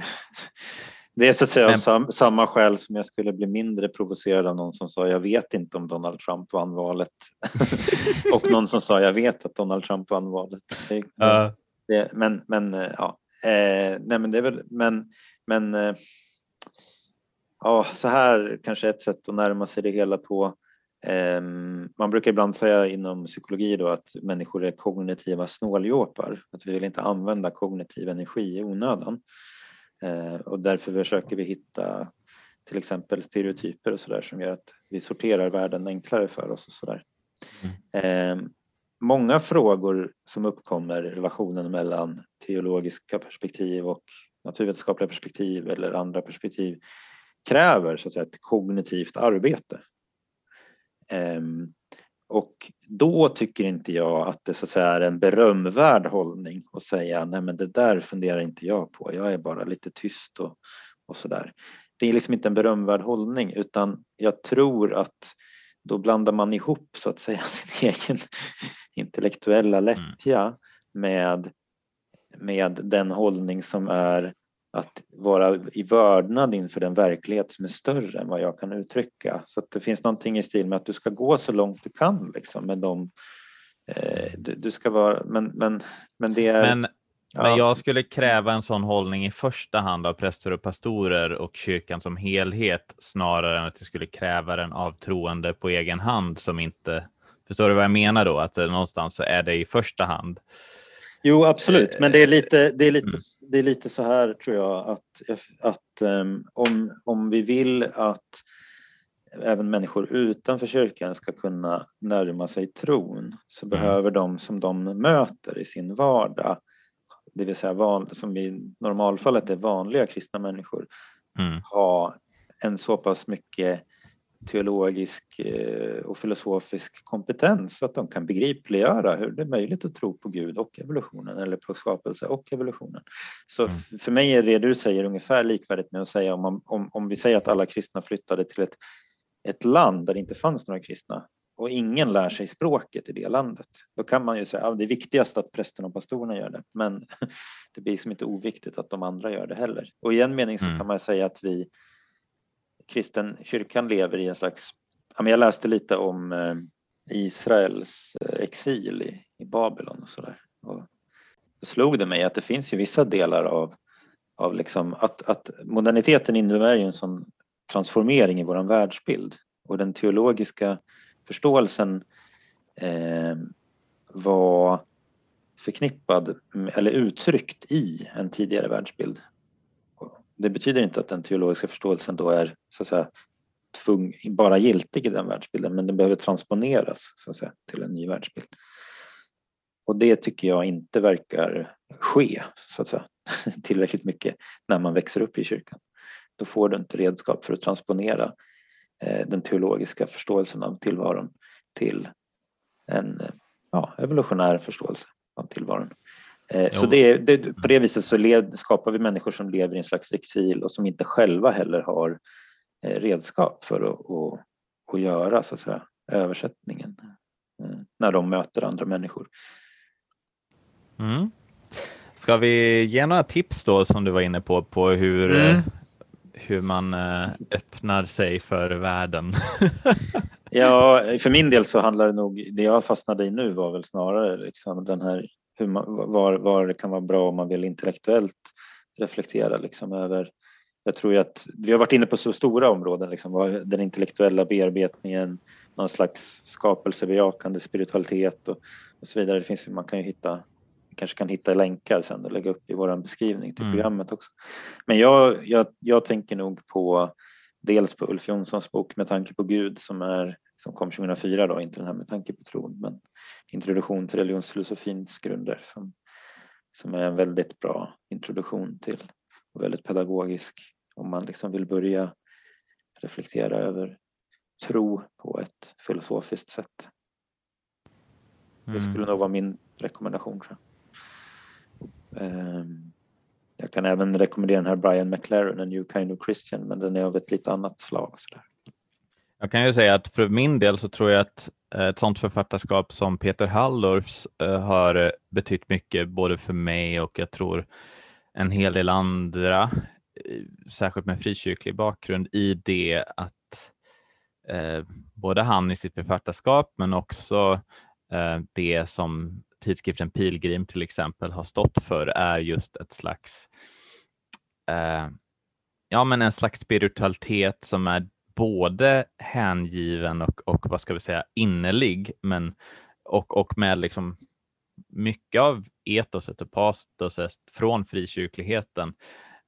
det är så att säga men... sam, samma skäl som jag skulle bli mindre provocerad av någon som sa jag vet inte om Donald Trump vann valet och någon som sa jag vet att Donald Trump vann valet. Det, uh. det, men, men eh, ja, Eh, nej men det är väl, men, men eh, ja, så här kanske ett sätt att närma sig det hela på. Ehm, man brukar ibland säga inom psykologi då att människor är kognitiva snåljåpar, att vi vill inte använda kognitiv energi i onödan. Ehm, och därför försöker vi hitta till exempel stereotyper och sådär som gör att vi sorterar världen enklare för oss och sådär. Mm. Många frågor som uppkommer i relationen mellan teologiska perspektiv och naturvetenskapliga perspektiv eller andra perspektiv kräver så att säga, ett kognitivt arbete. Um, och då tycker inte jag att det så att säga, är en berömvärd hållning att säga nej men det där funderar inte jag på, jag är bara lite tyst och, och sådär. Det är liksom inte en berömvärd hållning utan jag tror att då blandar man ihop så att säga sin egen intellektuella mm. lättja med, med den hållning som är att vara i vördnad inför den verklighet som är större än vad jag kan uttrycka. Så att det finns någonting i stil med att du ska gå så långt du kan liksom, med dem. Eh, du, du, ska vara, men, men, men det är... Men, ja. men jag skulle kräva en sån hållning i första hand av präster och pastorer och kyrkan som helhet snarare än att jag skulle kräva den av troende på egen hand som inte Förstår du vad jag menar då? Att någonstans så är det i första hand Jo, absolut, men det är lite, det är lite, mm. det är lite så här tror jag att, att um, om, om vi vill att även människor utanför kyrkan ska kunna närma sig tron så mm. behöver de som de möter i sin vardag, det vill säga van, som i normalfallet är vanliga kristna människor, mm. ha en så pass mycket teologisk eh, och filosofisk kompetens så att de kan begripliggöra hur det är möjligt att tro på Gud och evolutionen eller på skapelse och evolutionen. Så mm. för mig är det du säger ungefär likvärdigt med att säga om, om, om vi säger att alla kristna flyttade till ett, ett land där det inte fanns några kristna och ingen lär sig språket i det landet. Då kan man ju säga att ja, det är viktigast att prästen och pastorerna gör det, men det blir liksom inte oviktigt att de andra gör det heller. Och i en mening så mm. kan man säga att vi kristen kyrkan lever i en slags... Jag läste lite om eh, Israels eh, exil i, i Babylon och sådär. Då slog det mig att det finns ju vissa delar av, av liksom att, att moderniteten innebär ju en sån transformering i vår världsbild och den teologiska förståelsen eh, var förknippad eller uttryckt i en tidigare världsbild det betyder inte att den teologiska förståelsen då är så att säga, tvung, bara giltig i den världsbilden, men den behöver transponeras så att säga, till en ny världsbild. Och det tycker jag inte verkar ske så att säga, tillräckligt mycket när man växer upp i kyrkan. Då får du inte redskap för att transponera eh, den teologiska förståelsen av tillvaron till en ja, evolutionär förståelse av tillvaron. Eh, så det, det, på det viset så led, skapar vi människor som lever i en slags exil och som inte själva heller har eh, redskap för att, att, att göra så att säga, översättningen eh, när de möter andra människor. Mm. Ska vi ge några tips då som du var inne på, på hur, mm. hur man öppnar sig för världen? ja, för min del så handlar det nog, det jag fastnade i nu var väl snarare liksom den här hur man, var, var det kan vara bra om man vill intellektuellt reflektera liksom över jag tror att vi har varit inne på så stora områden, liksom, den intellektuella bearbetningen, någon slags skapelsebejakande spiritualitet och, och så vidare. Det finns, man kan ju hitta, kanske kan hitta länkar sen och lägga upp i vår beskrivning till mm. programmet också. Men jag, jag, jag tänker nog på dels på Ulf Jonssons bok Med tanke på Gud som, är, som kom 2004, då, inte den här Med tanke på tron, men Introduktion till religionsfilosofins grunder som, som är en väldigt bra introduktion till och väldigt pedagogisk om man liksom vill börja reflektera över tro på ett filosofiskt sätt. Mm. Det skulle nog vara min rekommendation. Tror jag. Jag kan även rekommendera den här Brian McLaren, A New Kind of Christian, men den är av ett lite annat slag. Sådär. Jag kan ju säga att för min del så tror jag att eh, ett sådant författarskap som Peter Hallorfs eh, har eh, betytt mycket både för mig och jag tror en hel del andra, särskilt med frikyrklig bakgrund, i det att eh, både han i sitt författarskap men också eh, det som tidskriften Pilgrim till exempel har stått för är just ett slags eh, ja, men en slags spiritualitet som är både hängiven och, och vad ska vi säga innerlig, men och, och med liksom mycket av etoset och pastoset från frikyrkligheten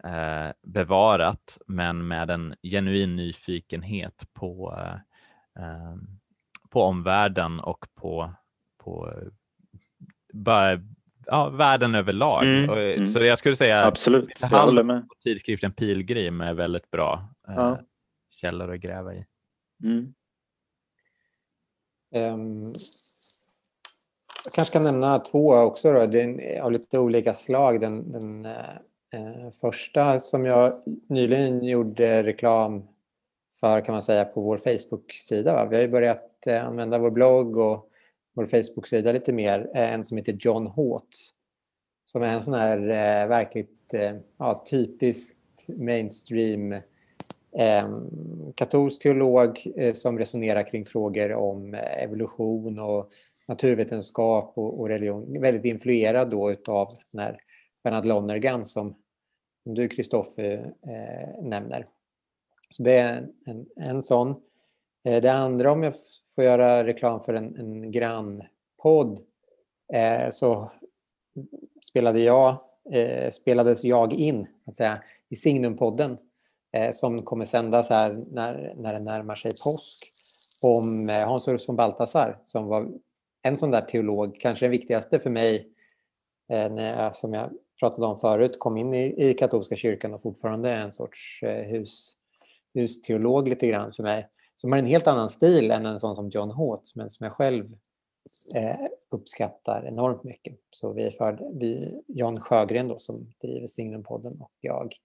eh, bevarat, men med en genuin nyfikenhet på, eh, eh på omvärlden och på, på ja, världen överlag. Mm, och, mm. Så jag skulle säga Absolut, jag håller med. tidskriften Pilgrim är väldigt bra eh, Ja. källor att gräva i. Mm. Ehm, jag kanske kan nämna två också då, den, av lite olika slag. Den, den eh, eh, första som jag nyligen gjorde reklam för kan man säga på vår Facebook-sida. Va? Vi har ju börjat eh, använda vår blogg och vår Facebook-sida lite mer. Eh, en som heter John Håt. Som är en sån här eh, verkligt eh, ja, typiskt mainstream eh, katolsk teolog eh, som resonerar kring frågor om eh, evolution och naturvetenskap och, och religion. Väldigt influerad då utav den här Bernard Lonergan som, som du Kristoffer eh, eh, nämner. Så det är en, en sån. Eh, det andra om jag får göra reklam för en, en grannpodd eh, så spelade jag, eh, spelades jag in att säga, i Signumpodden eh, som kommer sändas här när, när det närmar sig påsk om eh, Hans Urs von Balthasar som var en sån där teolog, kanske den viktigaste för mig eh, när jag, som jag pratade om förut, kom in i, i katolska kyrkan och fortfarande är en sorts eh, hus, husteolog lite grann för mig. Som har en helt annan stil än en sån som John Håth, men som jag själv eh, uppskattar enormt mycket. Så vi, för, vi Jan Sjögren då, som driver Signumpodden och jag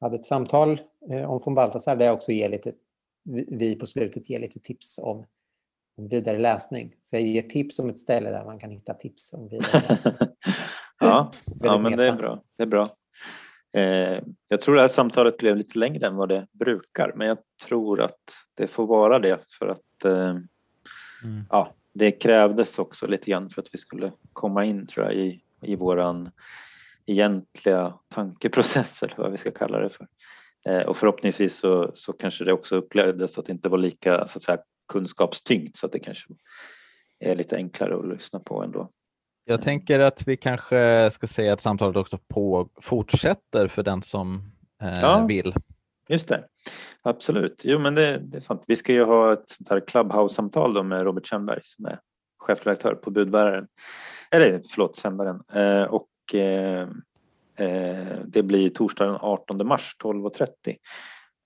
hade ett samtal eh, om von Balthasar där jag också ger lite, vi på slutet ger lite tips om, om vidare läsning. Så jag ger tips om ett ställe där man kan hitta tips om vidare läsning. ja, ja, men det är bra. Det är bra. Eh, jag tror det här samtalet blev lite längre än vad det brukar, men jag tror att det får vara det för att eh, Mm. ja, det krävdes också lite grann för att vi skulle komma in tror jag i, i våran egentliga tankeprocess eller vad vi ska kalla det för. Eh, och förhoppningsvis så, så kanske det också upplevdes att det inte var lika så att säga, kunskapstyngt så att det kanske är lite enklare att lyssna på ändå. Jag tänker att vi kanske ska säga att samtalet också på, fortsätter för den som eh, Ja. vill. Just det, absolut. Jo men det, det är sant. Vi ska ju ha ett sånt här Clubhouse-samtal med Robert Kjellberg som är chefredaktör på Budbäraren. Eller förlåt, sändaren. Eh, och eh, eh, det blir torsdag den 18 mars 12.30.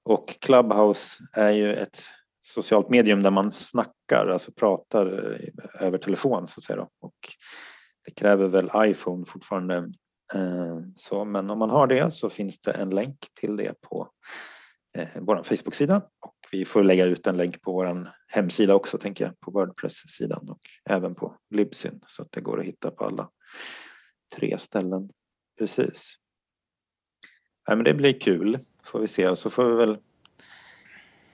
Och Clubhouse är ju ett socialt medium där man snackar, alltså pratar eh, över telefon så att säga. Då. Och det kräver väl iPhone fortfarande. Eh, så, men om man har det så finns det en länk till det på eh, vår Facebook-sida och vi får lägga ut en länk på vår hemsida också tänker jag, på Wordpress-sidan och även på Libsyn så att det går att hitta på alla tre ställen. Precis. Ja, men det blir kul får vi se och så får vi väl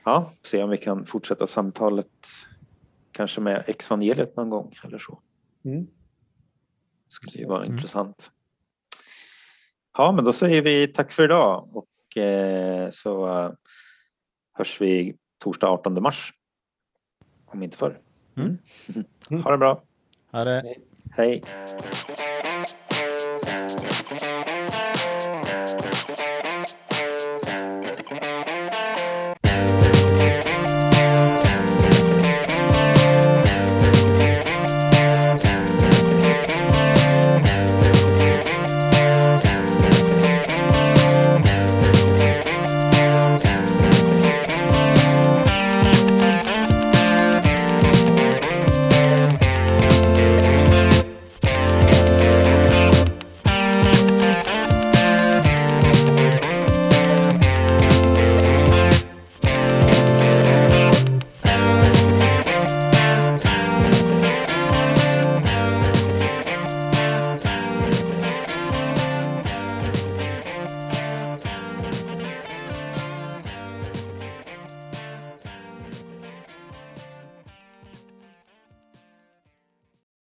ja, se om vi kan fortsätta samtalet kanske med Exvangeliet någon gång eller så. Mm. Det skulle ju vara Mm. intressant. Ja, men då säger vi tack för idag och eh, så eh, hörs vi torsdag 18 mars. Om inte förr. Mm. Ha det bra. Ha det. Hej. Hej.